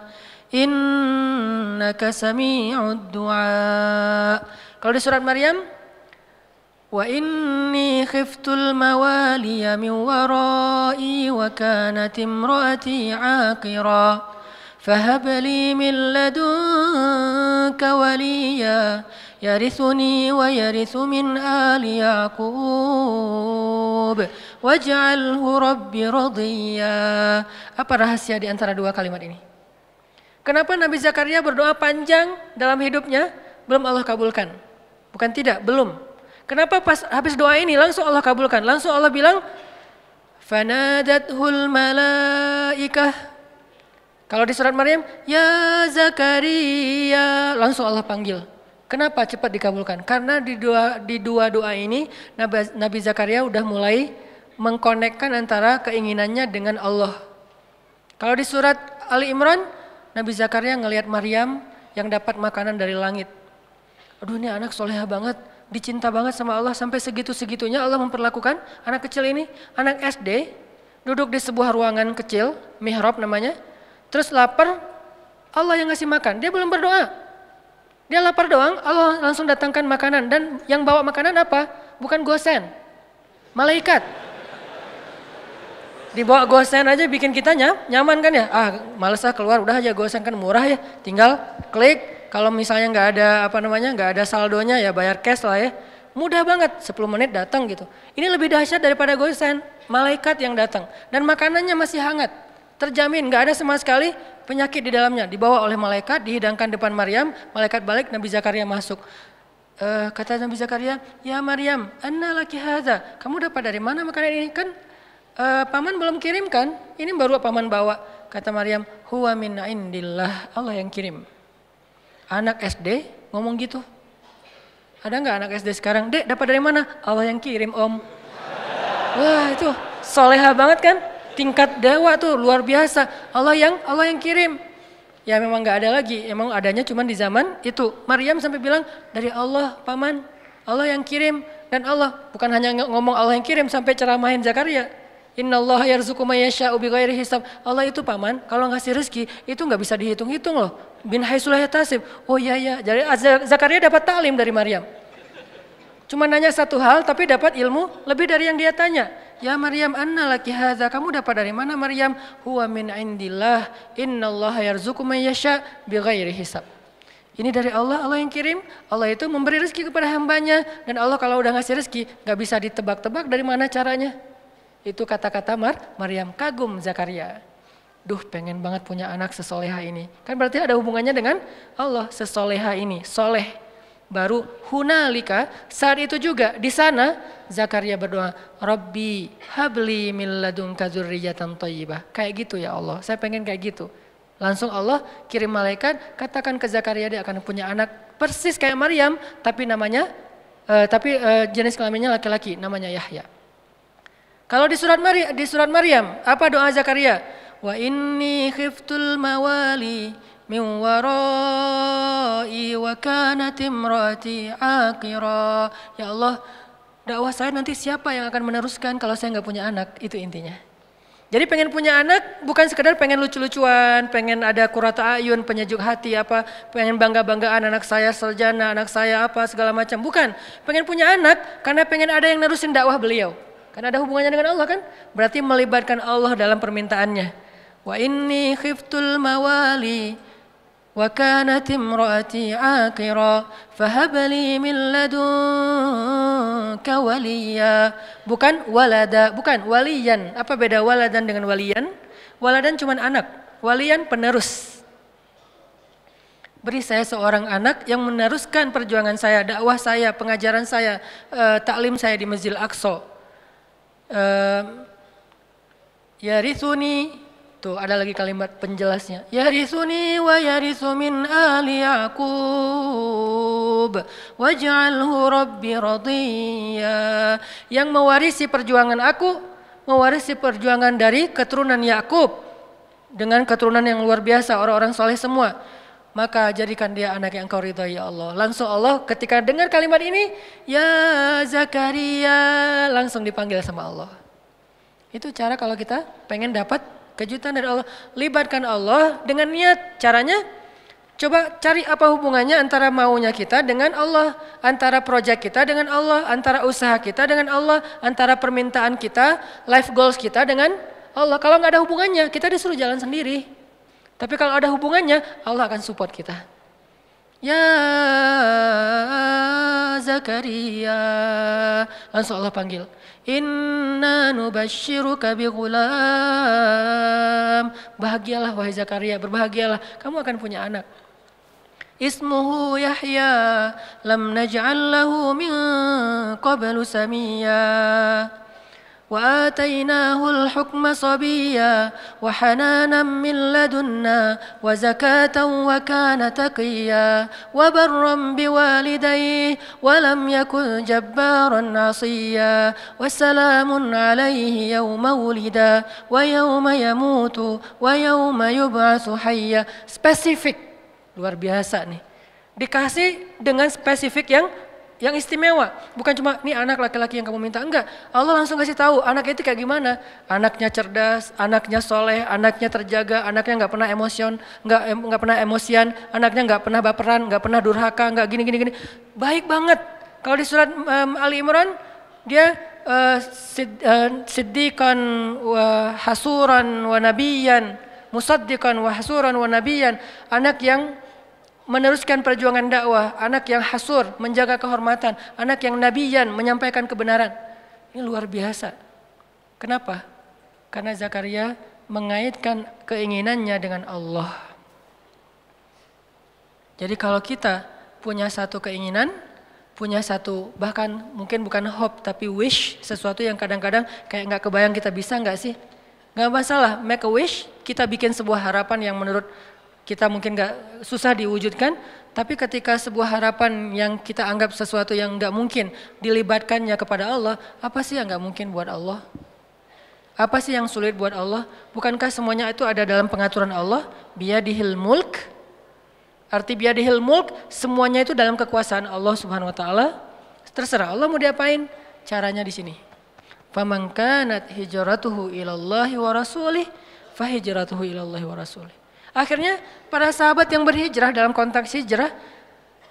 إنك سميع الدعاء. قال سورة مريم وإني خفت الموالي من ورائي وكانت امرأتي عاقرا فهب لي من لدنك min ladunka waliya يرثني ويرث من آل يعقوب واجعله رب رضيا Apa rahasia di antara dua kalimat ini? Kenapa Nabi Zakaria berdoa panjang dalam hidupnya belum Allah kabulkan? Bukan tidak, belum. Kenapa pas habis doa ini langsung Allah kabulkan? Langsung Allah bilang fanadathul malaikah kalau di surat Maryam, ya Zakaria, langsung Allah panggil. Kenapa cepat dikabulkan? Karena di dua di dua doa ini Nabi, Nabi Zakaria udah mulai mengkonekkan antara keinginannya dengan Allah. Kalau di surat Ali Imran, Nabi Zakaria ngelihat Maryam yang dapat makanan dari langit. Aduh ini anak soleha banget, dicinta banget sama Allah sampai segitu-segitunya Allah memperlakukan anak kecil ini, anak SD, duduk di sebuah ruangan kecil, mihrab namanya, terus lapar, Allah yang ngasih makan, dia belum berdoa, dia lapar doang, Allah langsung datangkan makanan. Dan yang bawa makanan apa? Bukan gosen, malaikat. Dibawa gosen aja bikin kita nyaman kan ya? Ah males ah keluar, udah aja gosen kan murah ya. Tinggal klik, kalau misalnya nggak ada apa namanya, nggak ada saldonya ya bayar cash lah ya. Mudah banget, 10 menit datang gitu. Ini lebih dahsyat daripada gosen, malaikat yang datang. Dan makanannya masih hangat, terjamin nggak ada sama sekali penyakit di dalamnya dibawa oleh malaikat dihidangkan depan Maryam malaikat balik Nabi Zakaria masuk. Uh, kata Nabi Zakaria ya Maryam anna laki hadza? Kamu dapat dari mana makanan ini? Kan uh, paman belum kirim kan? Ini baru paman bawa. Kata Maryam huwa min indillah. Allah yang kirim. Anak SD ngomong gitu. Ada nggak anak SD sekarang? Dek dapat dari mana? Allah yang kirim om. Wah itu soleha banget kan tingkat dewa tuh luar biasa. Allah yang Allah yang kirim. Ya memang nggak ada lagi, emang adanya cuma di zaman itu. Maryam sampai bilang dari Allah paman, Allah yang kirim dan Allah bukan hanya ngomong Allah yang kirim sampai ceramahin Zakaria. Innallaha yarzuqu may yasha'u bighairi hisab. Allah itu paman, kalau ngasih rezeki itu nggak bisa dihitung-hitung loh. Bin haitsulah tasib. Oh iya iya. Jadi Zakaria dapat taklim dari Maryam. Cuma nanya satu hal tapi dapat ilmu lebih dari yang dia tanya. Ya Maryam anna laki hadza. Kamu dapat dari mana Maryam? Huwa min indillah. Innallaha yarzuqu may yasha bighairi hisab. Ini dari Allah, Allah yang kirim. Allah itu memberi rezeki kepada hambanya. Dan Allah kalau udah ngasih rezeki, nggak bisa ditebak-tebak dari mana caranya. Itu kata-kata Mar, Maryam kagum Zakaria. Duh pengen banget punya anak sesoleha ini. Kan berarti ada hubungannya dengan Allah sesoleha ini. Soleh. Baru hunalika saat itu juga di sana Zakaria berdoa, Rabbi habli min ladunka thayyibah. Kayak gitu ya Allah. Saya pengen kayak gitu. Langsung Allah kirim malaikat, katakan ke Zakaria dia akan punya anak persis kayak Maryam, tapi namanya uh, tapi uh, jenis kelaminnya laki-laki, namanya Yahya. Kalau di surat Maryam, di surat Maryam, apa doa Zakaria? Wa inni khiftul mawali min warai wa kanat imraati aqira. Ya Allah, dakwah saya nanti siapa yang akan meneruskan kalau saya nggak punya anak? Itu intinya. Jadi pengen punya anak bukan sekedar pengen lucu-lucuan, pengen ada kurata ayun, penyejuk hati apa, pengen bangga-banggaan anak saya sarjana, anak saya apa segala macam. Bukan, pengen punya anak karena pengen ada yang nerusin dakwah beliau. Karena ada hubungannya dengan Allah kan? Berarti melibatkan Allah dalam permintaannya. Wa inni khiftul mawali وكانت امرأتي عاقرا فهب لي من لدنك وليا bukan walada bukan walian apa beda waladan dengan walian waladan cuma anak walian penerus beri saya seorang anak yang meneruskan perjuangan saya dakwah saya pengajaran saya uh, taklim saya di Masjid Aqsa uh, ya rithuni Tuh ada lagi kalimat penjelasnya. Yarisuni wa yarisu min ali Yaqub waj'alhu rabbi radiyya. Yang mewarisi perjuangan aku, mewarisi perjuangan dari keturunan Yakub dengan keturunan yang luar biasa, orang-orang soleh semua. Maka jadikan dia anak yang kau ridhai ya Allah. Langsung Allah ketika dengar kalimat ini, ya Zakaria, langsung dipanggil sama Allah. Itu cara kalau kita pengen dapat Kejutan dari Allah. Libatkan Allah dengan niat. Caranya coba cari apa hubungannya antara maunya kita dengan Allah. Antara proyek kita dengan Allah. Antara usaha kita dengan Allah. Antara permintaan kita, life goals kita dengan Allah. Kalau nggak ada hubungannya, kita disuruh jalan sendiri. Tapi kalau ada hubungannya, Allah akan support kita. Ya Zakaria. Langsung Allah panggil. Inna nubashiruka bighulam. Bahagialah wahai Zakaria, berbahagialah. Kamu akan punya anak. Ismuhu Yahya. Lam naj'al lahu min qablu samiyya. وآتيناه الحكم صبيا وحنانا من لدنا وزكاة وكان تقيا وبرا بوالديه ولم يكن جبارا عصيا وسلام عليه يوم ولد ويوم يموت ويوم يبعث حيا spesifik luar biasa nih dikasih dengan spesifik yang yang istimewa. Bukan cuma ini anak laki-laki yang kamu minta, enggak. Allah langsung kasih tahu anaknya itu kayak gimana. Anaknya cerdas, anaknya soleh, anaknya terjaga, anaknya nggak pernah emosion, nggak nggak pernah emosian, anaknya nggak pernah baperan, nggak pernah durhaka, nggak gini gini gini. Baik banget. Kalau di surat um, Ali Imran dia uh, sid, uh, siddiqan wa hasuran wa nabiyan, musaddiqan wa hasuran wa nabiyan, anak yang meneruskan perjuangan dakwah, anak yang hasur, menjaga kehormatan, anak yang nabiyan, menyampaikan kebenaran. Ini luar biasa. Kenapa? Karena Zakaria mengaitkan keinginannya dengan Allah. Jadi kalau kita punya satu keinginan, punya satu bahkan mungkin bukan hope tapi wish sesuatu yang kadang-kadang kayak nggak kebayang kita bisa nggak sih nggak masalah make a wish kita bikin sebuah harapan yang menurut kita mungkin nggak susah diwujudkan, tapi ketika sebuah harapan yang kita anggap sesuatu yang nggak mungkin dilibatkannya kepada Allah, apa sih yang nggak mungkin buat Allah? Apa sih yang sulit buat Allah? Bukankah semuanya itu ada dalam pengaturan Allah? Biadihil mulk. Arti biadihil mulk, semuanya itu dalam kekuasaan Allah Subhanahu wa taala. Terserah Allah mau diapain, caranya di sini. Faman kanat hijratuhu ilallahi wa rasulih fahijratuhu ilallahi wa rasulih. Akhirnya para sahabat yang berhijrah dalam konteks hijrah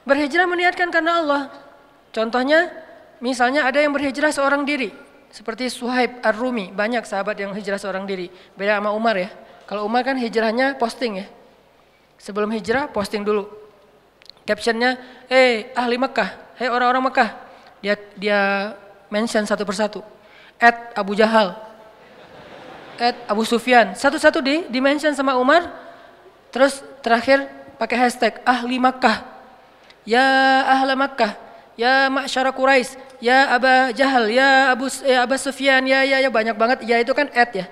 berhijrah meniatkan karena Allah. Contohnya misalnya ada yang berhijrah seorang diri seperti Suhaib Ar-Rumi, banyak sahabat yang hijrah seorang diri. Beda sama Umar ya. Kalau Umar kan hijrahnya posting ya. Sebelum hijrah posting dulu. Captionnya, eh ahli Mekah, hei orang-orang Mekah. Dia dia mention satu persatu at Abu Jahal, at Abu Sufyan. Satu-satu di dimention sama Umar. Terus terakhir pakai hashtag ahli Makkah. Ya ahla Makkah. Ya masyara Quraisy. Ya Aba Jahal. Ya Abu ya Abu Sufyan. Ya ya ya banyak banget. Ya itu kan at ya.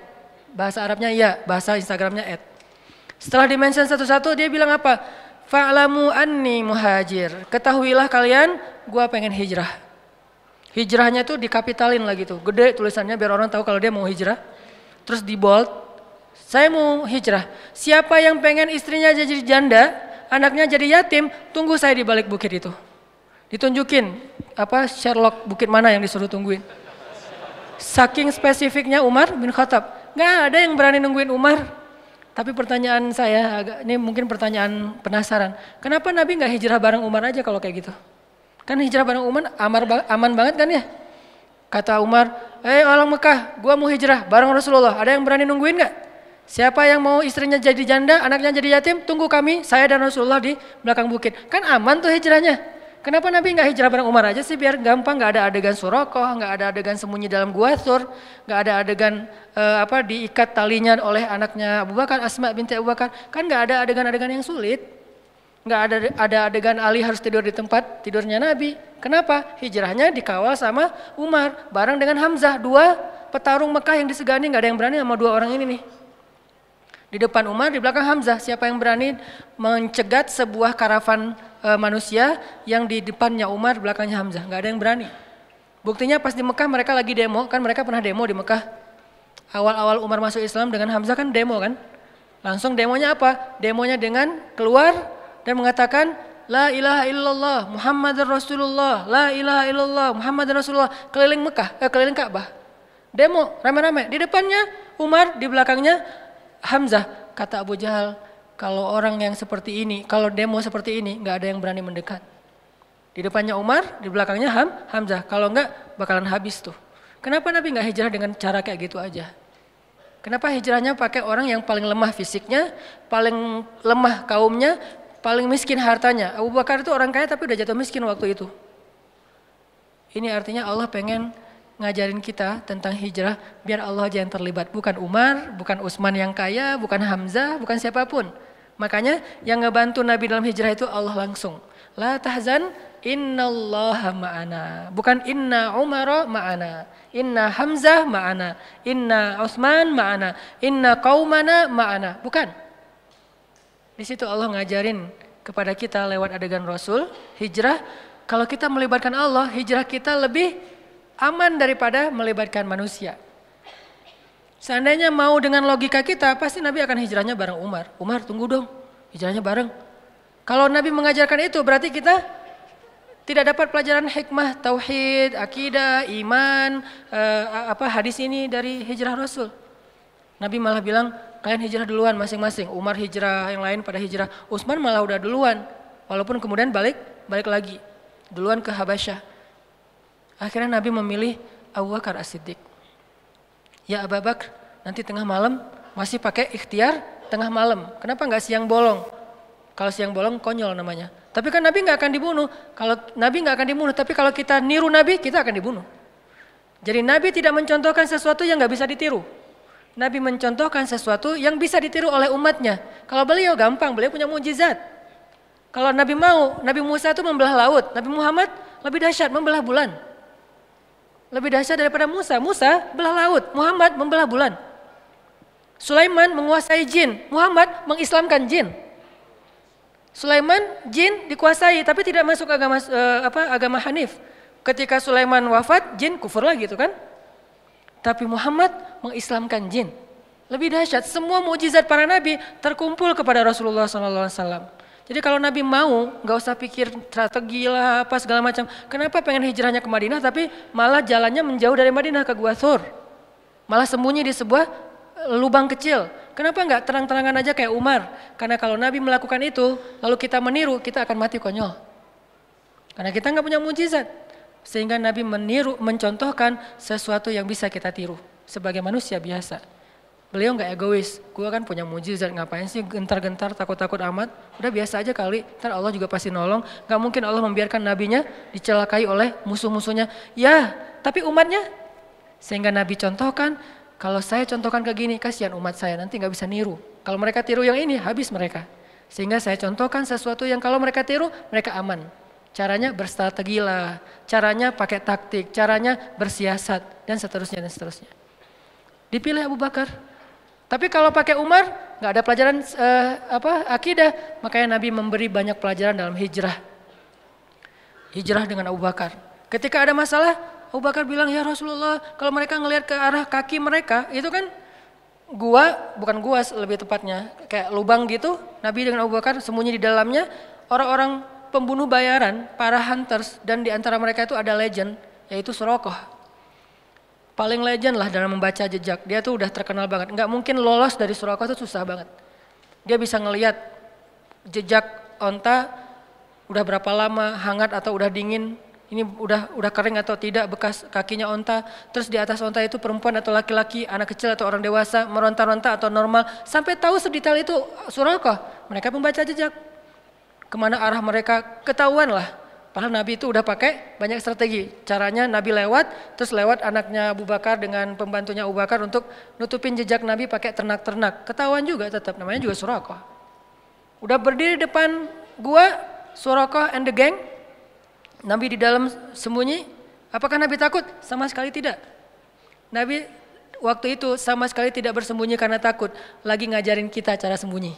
Bahasa Arabnya ya, bahasa Instagramnya at. Setelah dimention satu-satu dia bilang apa? Fa'lamu anni muhajir. Ketahuilah kalian, gua pengen hijrah. Hijrahnya tuh dikapitalin lagi tuh, gede tulisannya biar orang tahu kalau dia mau hijrah. Terus di bold, saya mau hijrah. Siapa yang pengen istrinya jadi janda, anaknya jadi yatim, tunggu saya di balik bukit itu. Ditunjukin apa Sherlock bukit mana yang disuruh tungguin. Saking spesifiknya Umar bin Khattab, nggak ada yang berani nungguin Umar. Tapi pertanyaan saya agak ini mungkin pertanyaan penasaran. Kenapa Nabi nggak hijrah bareng Umar aja kalau kayak gitu? Kan hijrah bareng Umar amar, aman banget kan ya? Kata Umar, eh orang Mekah, gua mau hijrah bareng Rasulullah. Ada yang berani nungguin gak? Siapa yang mau istrinya jadi janda, anaknya jadi yatim, tunggu kami, saya dan Rasulullah di belakang bukit. Kan aman tuh hijrahnya. Kenapa Nabi nggak hijrah bareng Umar aja sih biar gampang, nggak ada adegan surakoh, nggak ada adegan sembunyi dalam gua sur, nggak ada adegan uh, apa diikat talinya oleh anaknya Abu Bakar, Asma binti Abu Bakar, kan nggak ada adegan-adegan yang sulit nggak ada ada adegan Ali harus tidur di tempat tidurnya Nabi. Kenapa? Hijrahnya dikawal sama Umar bareng dengan Hamzah, dua petarung Mekah yang disegani nggak ada yang berani sama dua orang ini nih. Di depan Umar, di belakang Hamzah. Siapa yang berani mencegat sebuah karavan e, manusia yang di depannya Umar, belakangnya Hamzah? Nggak ada yang berani. Buktinya pas di Mekah mereka lagi demo, kan mereka pernah demo di Mekah. Awal-awal Umar masuk Islam dengan Hamzah kan demo kan. Langsung demonya apa? Demonya dengan keluar dan mengatakan La ilaha illallah Muhammad Rasulullah La ilaha illallah Muhammad Rasulullah keliling Mekah, eh, keliling Ka'bah. Demo rame-rame. Di depannya Umar, di belakangnya Hamzah. Kata Abu Jahal, kalau orang yang seperti ini, kalau demo seperti ini, nggak ada yang berani mendekat. Di depannya Umar, di belakangnya Ham, Hamzah. Kalau nggak, bakalan habis tuh. Kenapa Nabi nggak hijrah dengan cara kayak gitu aja? Kenapa hijrahnya pakai orang yang paling lemah fisiknya, paling lemah kaumnya, paling miskin hartanya. Abu Bakar itu orang kaya tapi udah jatuh miskin waktu itu. Ini artinya Allah pengen ngajarin kita tentang hijrah biar Allah aja yang terlibat. Bukan Umar, bukan Utsman yang kaya, bukan Hamzah, bukan siapa pun. Makanya yang ngebantu Nabi dalam hijrah itu Allah langsung. La tahzan innallaha ma'ana. Bukan inna Umar ma'ana. Inna Hamzah ma'ana. Inna Utsman ma'ana. Inna qaumana ma'ana. Bukan. Di situ Allah ngajarin kepada kita lewat adegan Rasul, hijrah. Kalau kita melibatkan Allah, hijrah kita lebih aman daripada melibatkan manusia. Seandainya mau dengan logika kita, pasti Nabi akan hijrahnya bareng Umar. Umar tunggu dong, hijrahnya bareng. Kalau Nabi mengajarkan itu, berarti kita tidak dapat pelajaran hikmah, tauhid, akidah, iman, uh, apa hadis ini dari hijrah Rasul. Nabi malah bilang, kalian hijrah duluan masing-masing. Umar hijrah, yang lain pada hijrah. Utsman malah udah duluan. Walaupun kemudian balik balik lagi. Duluan ke Habasyah. Akhirnya Nabi memilih Abu Bakar As-Siddiq. Ya Abu Bakar, nanti tengah malam masih pakai ikhtiar tengah malam. Kenapa nggak siang bolong? Kalau siang bolong konyol namanya. Tapi kan Nabi nggak akan dibunuh. Kalau Nabi nggak akan dibunuh, tapi kalau kita niru Nabi, kita akan dibunuh. Jadi Nabi tidak mencontohkan sesuatu yang nggak bisa ditiru. Nabi mencontohkan sesuatu yang bisa ditiru oleh umatnya. Kalau beliau gampang, beliau punya mujizat. Kalau Nabi mau, Nabi Musa itu membelah laut, Nabi Muhammad lebih dahsyat membelah bulan. Lebih dahsyat daripada Musa. Musa belah laut, Muhammad membelah bulan. Sulaiman menguasai jin, Muhammad mengislamkan jin. Sulaiman jin dikuasai tapi tidak masuk agama uh, apa agama Hanif. Ketika Sulaiman wafat, jin kufur lagi itu kan? Tapi Muhammad mengislamkan jin. Lebih dahsyat, semua mujizat para nabi terkumpul kepada Rasulullah SAW. Jadi kalau Nabi mau, nggak usah pikir strategi lah apa segala macam. Kenapa pengen hijrahnya ke Madinah tapi malah jalannya menjauh dari Madinah ke Gua Thur. Malah sembunyi di sebuah eh, lubang kecil. Kenapa nggak terang-terangan aja kayak Umar? Karena kalau Nabi melakukan itu, lalu kita meniru, kita akan mati konyol. Karena kita nggak punya mujizat. Sehingga Nabi meniru, mencontohkan sesuatu yang bisa kita tiru sebagai manusia biasa. Beliau nggak egois. Gue kan punya mujizat, ngapain sih gentar-gentar, takut-takut amat. Udah biasa aja kali, ntar Allah juga pasti nolong. Gak mungkin Allah membiarkan nabinya dicelakai oleh musuh-musuhnya. Ya, tapi umatnya. Sehingga Nabi contohkan, kalau saya contohkan ke gini, kasihan umat saya, nanti nggak bisa niru. Kalau mereka tiru yang ini, habis mereka. Sehingga saya contohkan sesuatu yang kalau mereka tiru, mereka aman. Caranya berstrategi lah, caranya pakai taktik, caranya bersiasat, dan seterusnya dan seterusnya. Dipilih Abu Bakar, tapi kalau pakai Umar nggak ada pelajaran uh, apa akidah, makanya Nabi memberi banyak pelajaran dalam hijrah. Hijrah dengan Abu Bakar. Ketika ada masalah, Abu Bakar bilang, "Ya Rasulullah, kalau mereka ngelihat ke arah kaki mereka, itu kan gua, bukan gua lebih tepatnya, kayak lubang gitu. Nabi dengan Abu Bakar sembunyi di dalamnya, orang-orang pembunuh bayaran, para hunters dan di antara mereka itu ada legend yaitu Surokoh paling legend lah dalam membaca jejak. Dia tuh udah terkenal banget. Nggak mungkin lolos dari Surakarta tuh susah banget. Dia bisa ngeliat jejak onta udah berapa lama hangat atau udah dingin. Ini udah udah kering atau tidak bekas kakinya onta. Terus di atas onta itu perempuan atau laki-laki, anak kecil atau orang dewasa, meronta-ronta atau normal. Sampai tahu sedetail itu Surakarta. Mereka membaca jejak. Ke mana arah mereka ketahuan lah Padahal Nabi itu udah pakai banyak strategi. Caranya Nabi lewat, terus lewat anaknya Abu Bakar dengan pembantunya Abu Bakar untuk nutupin jejak Nabi pakai ternak-ternak. Ketahuan juga tetap, namanya juga Surakoh. Udah berdiri depan gua, Surakoh and the gang. Nabi di dalam sembunyi. Apakah Nabi takut? Sama sekali tidak. Nabi waktu itu sama sekali tidak bersembunyi karena takut. Lagi ngajarin kita cara sembunyi.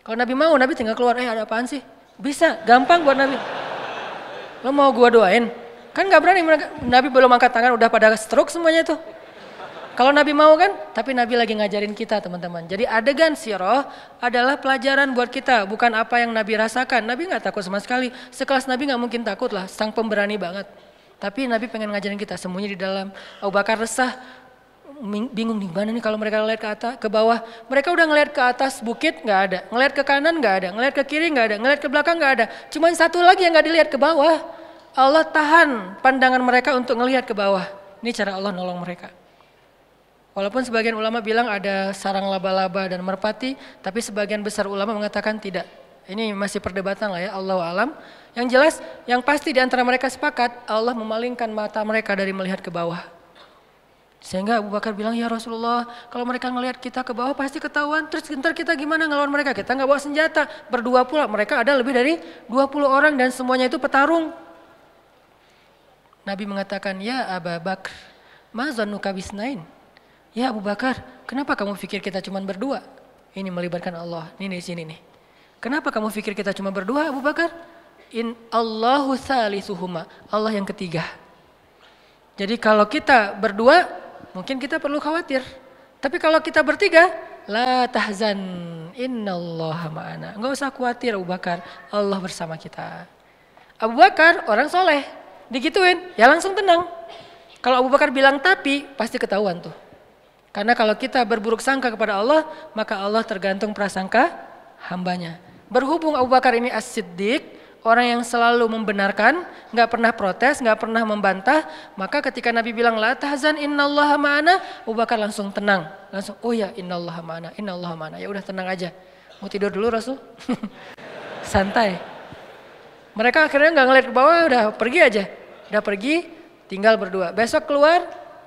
Kalau Nabi mau, Nabi tinggal keluar, eh ada apaan sih? Bisa, gampang buat Nabi. Lo mau gua doain? Kan gak berani. Nabi belum angkat tangan udah pada stroke semuanya tuh. Kalau Nabi mau kan, tapi Nabi lagi ngajarin kita teman-teman. Jadi adegan siroh adalah pelajaran buat kita, bukan apa yang Nabi rasakan. Nabi nggak takut sama sekali. Sekelas Nabi nggak mungkin takut lah, sang pemberani banget. Tapi Nabi pengen ngajarin kita sembunyi di dalam. Abu Bakar resah, bingung nih mana nih kalau mereka ngeliat ke atas, ke bawah. Mereka udah ngeliat ke atas bukit nggak ada, ngeliat ke kanan nggak ada, ngeliat ke kiri nggak ada, ngeliat ke belakang nggak ada. Cuman satu lagi yang nggak dilihat ke bawah. Allah tahan pandangan mereka untuk ngelihat ke bawah. Ini cara Allah nolong mereka. Walaupun sebagian ulama bilang ada sarang laba-laba dan merpati, tapi sebagian besar ulama mengatakan tidak. Ini masih perdebatan lah ya, Allah alam. Yang jelas, yang pasti di antara mereka sepakat, Allah memalingkan mata mereka dari melihat ke bawah. Sehingga Abu Bakar bilang, ya Rasulullah, kalau mereka ngelihat kita ke bawah pasti ketahuan. Terus ntar kita gimana ngelawan mereka? Kita nggak bawa senjata. Berdua pula, mereka ada lebih dari 20 orang dan semuanya itu petarung. Nabi mengatakan, ya Abu Bakar, mazanuka bisnain. Ya Abu Bakar, kenapa kamu pikir kita cuma berdua? Ini melibatkan Allah, ini di sini nih. Kenapa kamu pikir kita cuma berdua Abu Bakar? In Allahu salisuhuma, Allah yang ketiga. Jadi kalau kita berdua, mungkin kita perlu khawatir. Tapi kalau kita bertiga, la tahzan, innallaha ma'ana. Enggak usah khawatir Abu Bakar, Allah bersama kita. Abu Bakar orang soleh, digituin, ya langsung tenang. Kalau Abu Bakar bilang tapi, pasti ketahuan tuh. Karena kalau kita berburuk sangka kepada Allah, maka Allah tergantung prasangka hambanya. Berhubung Abu Bakar ini as-siddiq, orang yang selalu membenarkan, nggak pernah protes, nggak pernah membantah, maka ketika Nabi bilang la tahzan innallaha ma'ana, Abu Bakar langsung tenang, langsung oh ya innallaha ma'ana, innallaha ma'ana. Ya udah tenang aja. Mau tidur dulu Rasul? Santai. Mereka akhirnya nggak ngeliat ke bawah, udah pergi aja. Udah pergi, tinggal berdua. Besok keluar,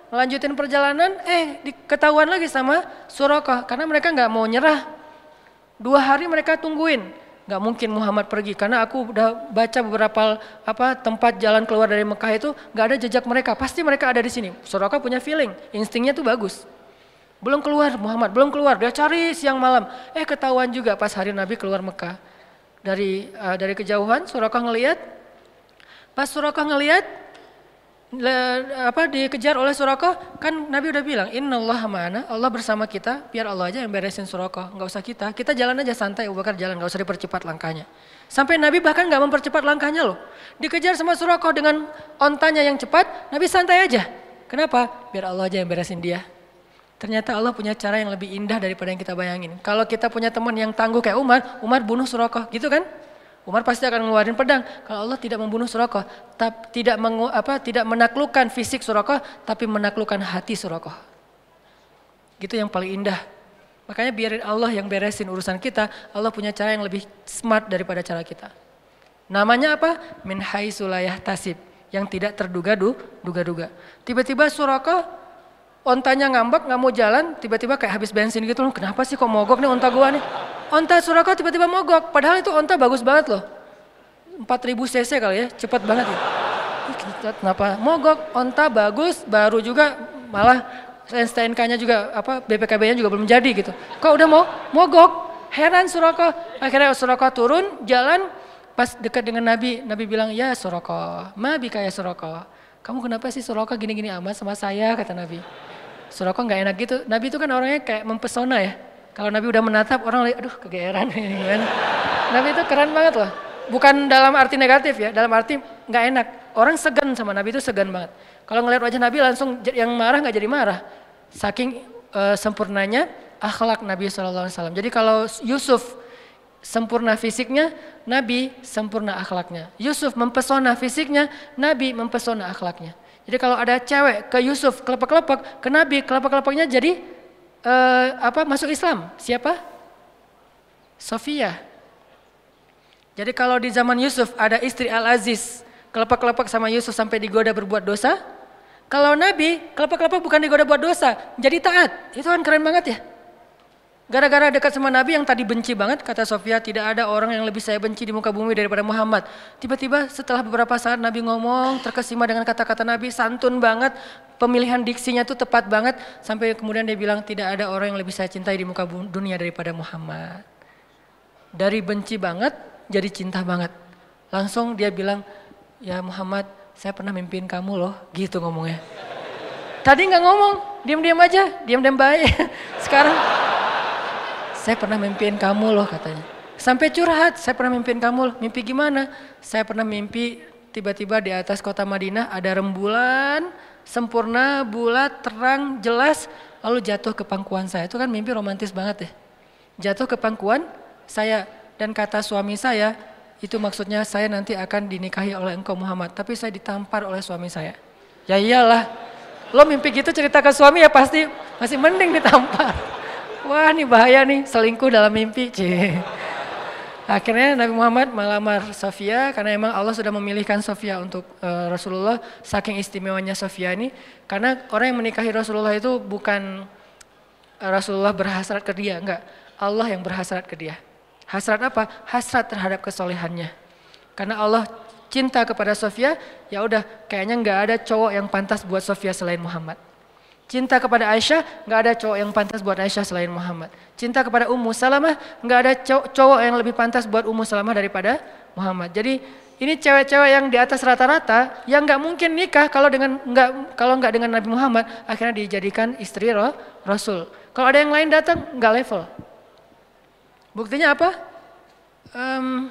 melanjutin perjalanan, eh ketahuan lagi sama Surakoh karena mereka nggak mau nyerah. Dua hari mereka tungguin nggak mungkin Muhammad pergi. Karena aku udah baca beberapa apa tempat jalan keluar dari Mekah itu nggak ada jejak mereka. Pasti mereka ada di sini. Suraka punya feeling. Instingnya tuh bagus. Belum keluar Muhammad belum keluar. Dia cari siang malam. Eh ketahuan juga pas hari Nabi keluar Mekah. Dari uh, dari kejauhan Suraka ngelihat. Pas Suraka ngelihat apa dikejar oleh Suroko kan Nabi udah bilang Innallah mana Allah bersama kita biar Allah aja yang beresin Suroko nggak usah kita. Kita jalan aja santai Abu Bakar jalan nggak usah dipercepat langkahnya. Sampai Nabi bahkan nggak mempercepat langkahnya loh. Dikejar sama Suroko dengan ontanya yang cepat Nabi santai aja. Kenapa? Biar Allah aja yang beresin dia. Ternyata Allah punya cara yang lebih indah daripada yang kita bayangin. Kalau kita punya teman yang tangguh kayak Umar, Umar bunuh Suroko, gitu kan? Umar pasti akan ngeluarin pedang. Kalau Allah tidak membunuh Surakoh, tidak mengu, apa, tidak menaklukkan fisik Surakoh, tapi menaklukkan hati Surakoh. Gitu yang paling indah. Makanya biarin Allah yang beresin urusan kita. Allah punya cara yang lebih smart daripada cara kita. Namanya apa? Min sulayah tasib. Yang tidak terduga-duga. Tiba-tiba Surakoh ontanya ngambek nggak mau jalan, tiba-tiba kayak habis bensin gitu loh. Kenapa sih kok mogok nih onta gua nih? Onta Suraka tiba-tiba mogok, padahal itu onta bagus banget loh. 4000 cc kali ya, cepat banget ya. Kenapa? Mogok, onta bagus, baru juga malah STNK-nya juga apa BPKB-nya juga belum jadi gitu. Kok udah mau mogok? Heran Suraka. Akhirnya Suraka turun, jalan pas dekat dengan Nabi, Nabi bilang, "Ya Suraka, ma bika ya Suraka." Kamu kenapa sih Suraka gini-gini amat sama saya kata Nabi. Suraka nggak enak gitu. Nabi itu kan orangnya kayak mempesona ya. Kalau Nabi udah menatap orang lihat, aduh kegeeran. Nabi itu keren banget loh. Bukan dalam arti negatif ya, dalam arti nggak enak. Orang segan sama Nabi itu segan banget. Kalau ngeliat wajah Nabi langsung yang marah nggak jadi marah. Saking uh, sempurnanya akhlak Nabi SAW. Jadi kalau Yusuf sempurna fisiknya, Nabi sempurna akhlaknya. Yusuf mempesona fisiknya, Nabi mempesona akhlaknya. Jadi kalau ada cewek ke Yusuf kelepek-kelepek, ke Nabi kelepek-kelepeknya jadi uh, apa masuk Islam? Siapa? Sofia. Jadi kalau di zaman Yusuf ada istri Al-Aziz, kelepek-kelepek sama Yusuf sampai digoda berbuat dosa. Kalau Nabi, kelepek-kelepek bukan digoda buat dosa, jadi taat. Itu kan keren banget ya. Gara-gara dekat sama Nabi yang tadi benci banget, kata Sofia, tidak ada orang yang lebih saya benci di muka bumi daripada Muhammad. Tiba-tiba setelah beberapa saat Nabi ngomong, terkesima dengan kata-kata Nabi, santun banget, pemilihan diksinya tuh tepat banget, sampai kemudian dia bilang, tidak ada orang yang lebih saya cintai di muka dunia daripada Muhammad. Dari benci banget, jadi cinta banget. Langsung dia bilang, ya Muhammad, saya pernah mimpiin kamu loh, gitu ngomongnya. Tadi nggak ngomong, diam-diam aja, diam-diam baik. Sekarang saya pernah mimpiin kamu loh katanya. Sampai curhat, saya pernah mimpiin kamu loh. Mimpi gimana? Saya pernah mimpi tiba-tiba di atas kota Madinah ada rembulan, sempurna, bulat, terang, jelas, lalu jatuh ke pangkuan saya. Itu kan mimpi romantis banget ya. Jatuh ke pangkuan saya dan kata suami saya, itu maksudnya saya nanti akan dinikahi oleh engkau Muhammad. Tapi saya ditampar oleh suami saya. Ya iyalah, lo mimpi gitu cerita ke suami ya pasti masih mending ditampar. Wah ini bahaya nih selingkuh dalam mimpi. Cie. Akhirnya Nabi Muhammad melamar Sofia karena emang Allah sudah memilihkan Sofia untuk uh, Rasulullah saking istimewanya Sofia ini karena orang yang menikahi Rasulullah itu bukan uh, Rasulullah berhasrat ke dia, enggak. Allah yang berhasrat ke dia. Hasrat apa? Hasrat terhadap kesolehannya. Karena Allah cinta kepada Sofia, ya udah kayaknya enggak ada cowok yang pantas buat Sofia selain Muhammad. Cinta kepada Aisyah, nggak ada cowok yang pantas buat Aisyah selain Muhammad. Cinta kepada Ummu Salamah, nggak ada cowok yang lebih pantas buat Ummu Salamah daripada Muhammad. Jadi ini cewek-cewek yang di atas rata-rata yang nggak mungkin nikah kalau dengan nggak kalau nggak dengan Nabi Muhammad akhirnya dijadikan istri roh, Rasul. Kalau ada yang lain datang nggak level. Buktinya apa? Um,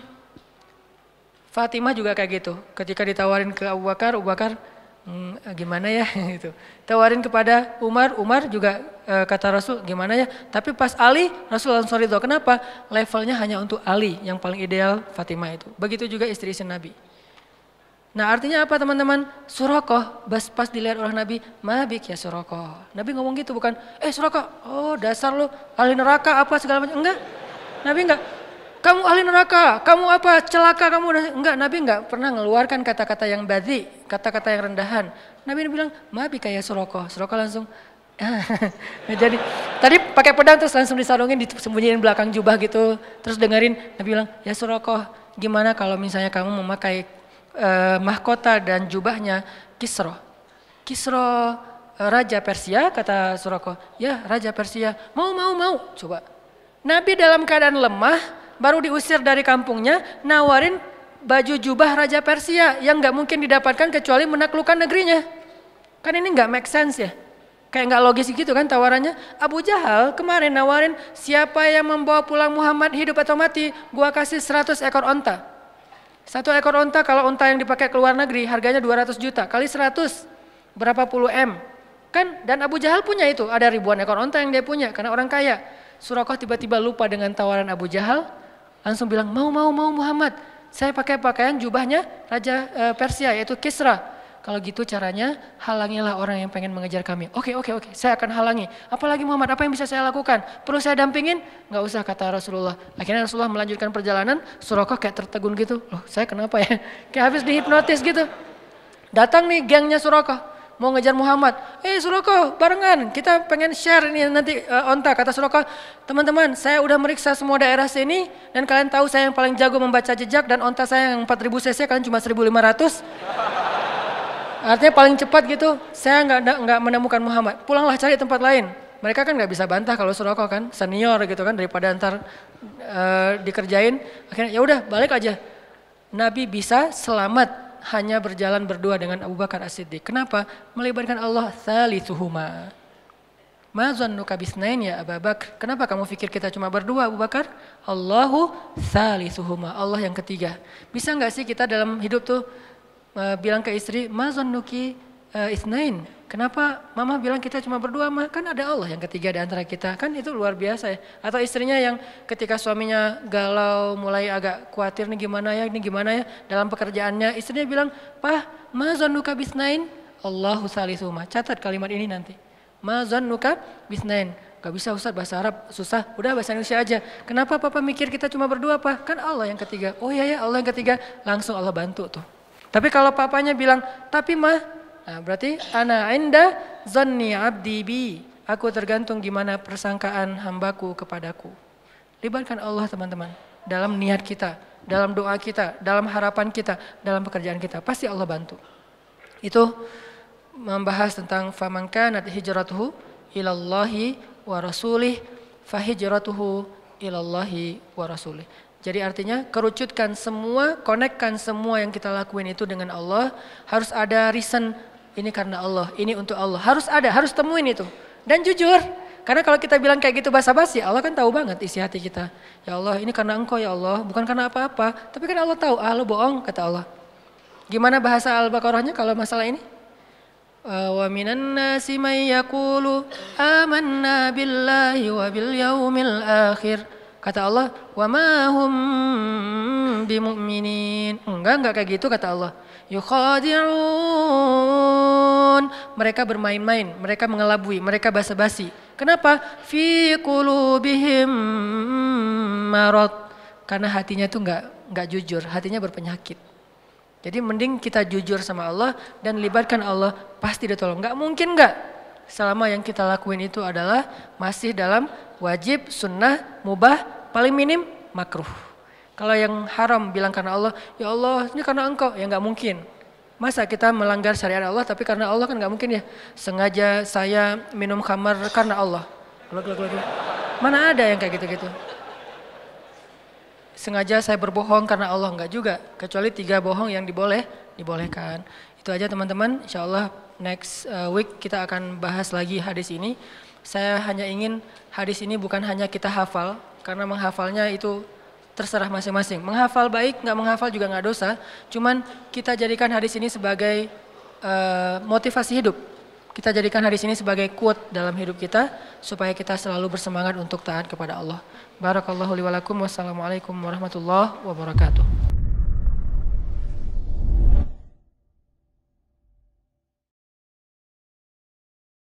Fatimah juga kayak gitu. Ketika ditawarin ke Abu Bakar, Abu Bakar hmm, gimana ya itu tawarin kepada Umar Umar juga e, kata Rasul gimana ya tapi pas Ali Rasul langsung ridho kenapa levelnya hanya untuk Ali yang paling ideal Fatimah itu begitu juga istri-istri Nabi Nah artinya apa teman-teman? Surakoh, pas, pas dilihat oleh Nabi, mabik ya surakoh. Nabi ngomong gitu bukan, eh surakoh, oh dasar lu ahli neraka apa segala macam. Enggak, Nabi enggak kamu ahli neraka, kamu apa, celaka kamu. Enggak, Nabi enggak pernah mengeluarkan kata-kata yang badhi, kata-kata yang rendahan. Nabi bilang, mabi kayak Suroko. Suroko langsung, jadi tadi pakai pedang terus langsung disarungin, disembunyiin belakang jubah gitu. Terus dengerin, Nabi bilang, ya Suroko, gimana kalau misalnya kamu memakai uh, mahkota dan jubahnya Kisro. Kisro uh, Raja Persia, kata Suroko. Ya, Raja Persia. Mau, mau, mau. Coba. Nabi dalam keadaan lemah, baru diusir dari kampungnya, nawarin baju jubah Raja Persia yang nggak mungkin didapatkan kecuali menaklukkan negerinya. Kan ini nggak make sense ya. Kayak nggak logis gitu kan tawarannya. Abu Jahal kemarin nawarin siapa yang membawa pulang Muhammad hidup atau mati, gua kasih 100 ekor onta. Satu ekor onta kalau onta yang dipakai ke luar negeri harganya 200 juta kali 100 berapa puluh M. Kan dan Abu Jahal punya itu, ada ribuan ekor onta yang dia punya karena orang kaya. Surakoh tiba-tiba lupa dengan tawaran Abu Jahal, langsung bilang mau mau mau Muhammad, saya pakai pakaian jubahnya Raja e, Persia yaitu Kisra. Kalau gitu caranya halangilah orang yang pengen mengejar kami. Oke oke oke, saya akan halangi. Apalagi Muhammad, apa yang bisa saya lakukan? Perlu saya dampingin? Gak usah kata Rasulullah. Akhirnya Rasulullah melanjutkan perjalanan, Surakoh kayak tertegun gitu. Loh saya kenapa ya? Kayak habis dihipnotis gitu. Datang nih gengnya Surakoh mau ngejar Muhammad. Eh Suroko barengan kita pengen share ini nanti uh, onta kata Suroko. Teman-teman saya udah meriksa semua daerah sini dan kalian tahu saya yang paling jago membaca jejak dan onta saya yang 4000 cc kalian cuma 1500. Artinya paling cepat gitu. Saya nggak nggak menemukan Muhammad. Pulanglah cari tempat lain. Mereka kan nggak bisa bantah kalau Suroko kan senior gitu kan daripada ntar uh, dikerjain. Akhirnya ya udah balik aja. Nabi bisa selamat hanya berjalan berdua dengan Abu Bakar As-Siddiq. Kenapa? Melibatkan Allah thalithuhuma. Ma zannuka bisnain ya Abu Bakar? Kenapa kamu pikir kita cuma berdua Abu Bakar? Allahu thalithuhuma. Allah yang ketiga. Bisa nggak sih kita dalam hidup tuh uh, bilang ke istri, ma zannuki uh, isnain? Kenapa mama bilang kita cuma berdua mah? Kan ada Allah yang ketiga di antara kita. Kan itu luar biasa ya. Atau istrinya yang ketika suaminya galau, mulai agak khawatir nih gimana ya, ini gimana ya dalam pekerjaannya. Istrinya bilang, Pah, ma zannuka bisnain? Allahu salisuma. Catat kalimat ini nanti. Ma zannuka bisnain. Gak bisa Ustaz bahasa Arab susah. Udah bahasa Indonesia aja. Kenapa papa mikir kita cuma berdua pak? Kan Allah yang ketiga. Oh iya ya Allah yang ketiga. Langsung Allah bantu tuh. Tapi kalau papanya bilang, tapi mah Nah, berarti ana inda zanni abdi bi. Aku tergantung gimana persangkaan hambaku kepadaku. Libatkan Allah teman-teman dalam niat kita, dalam doa kita, dalam harapan kita, dalam pekerjaan kita. Pasti Allah bantu. Itu membahas tentang faman kanat hijratuhu ilallahi wa rasulih fahijratuhu ilallahi wa rasulih. Jadi artinya kerucutkan semua, konekkan semua yang kita lakuin itu dengan Allah. Harus ada reason ini karena Allah, ini untuk Allah. Harus ada, harus temuin itu. Dan jujur, karena kalau kita bilang kayak gitu basa-basi, Allah kan tahu banget isi hati kita. Ya Allah, ini karena engkau ya Allah, bukan karena apa-apa. Tapi kan Allah tahu, ah lu bohong, kata Allah. Gimana bahasa Al-Baqarahnya kalau masalah ini? Wa minan nasi may yaqulu amanna billahi wa bil yaumil akhir. Kata Allah, wa ma hum bimu'minin. Enggak, enggak kayak gitu kata Allah yukhadi'un. Mereka bermain-main mereka mengelabui mereka basa-basi. Kenapa? Fi qulubihim marad. Karena hatinya tuh nggak nggak jujur hatinya berpenyakit. Jadi mending kita jujur sama Allah dan libatkan Allah pasti ditolong nggak mungkin nggak. Selama yang kita lakuin itu adalah masih dalam wajib sunnah mubah paling minim makruh kalau yang haram bilang karena Allah, ya Allah ini karena engkau, ya nggak mungkin. Masa kita melanggar syariat Allah tapi karena Allah kan nggak mungkin ya. Sengaja saya minum khamar karena Allah. Mana ada yang kayak gitu-gitu. Sengaja saya berbohong karena Allah nggak juga. Kecuali tiga bohong yang diboleh, dibolehkan. Itu aja teman-teman. Insya Allah next uh, week kita akan bahas lagi hadis ini. Saya hanya ingin hadis ini bukan hanya kita hafal, karena menghafalnya itu terserah masing-masing. Menghafal baik, nggak menghafal juga nggak dosa. Cuman kita jadikan hadis ini sebagai uh, motivasi hidup. Kita jadikan hadis ini sebagai quote dalam hidup kita supaya kita selalu bersemangat untuk taat kepada Allah. Barakallahu li Wassalamualaikum warahmatullahi wabarakatuh.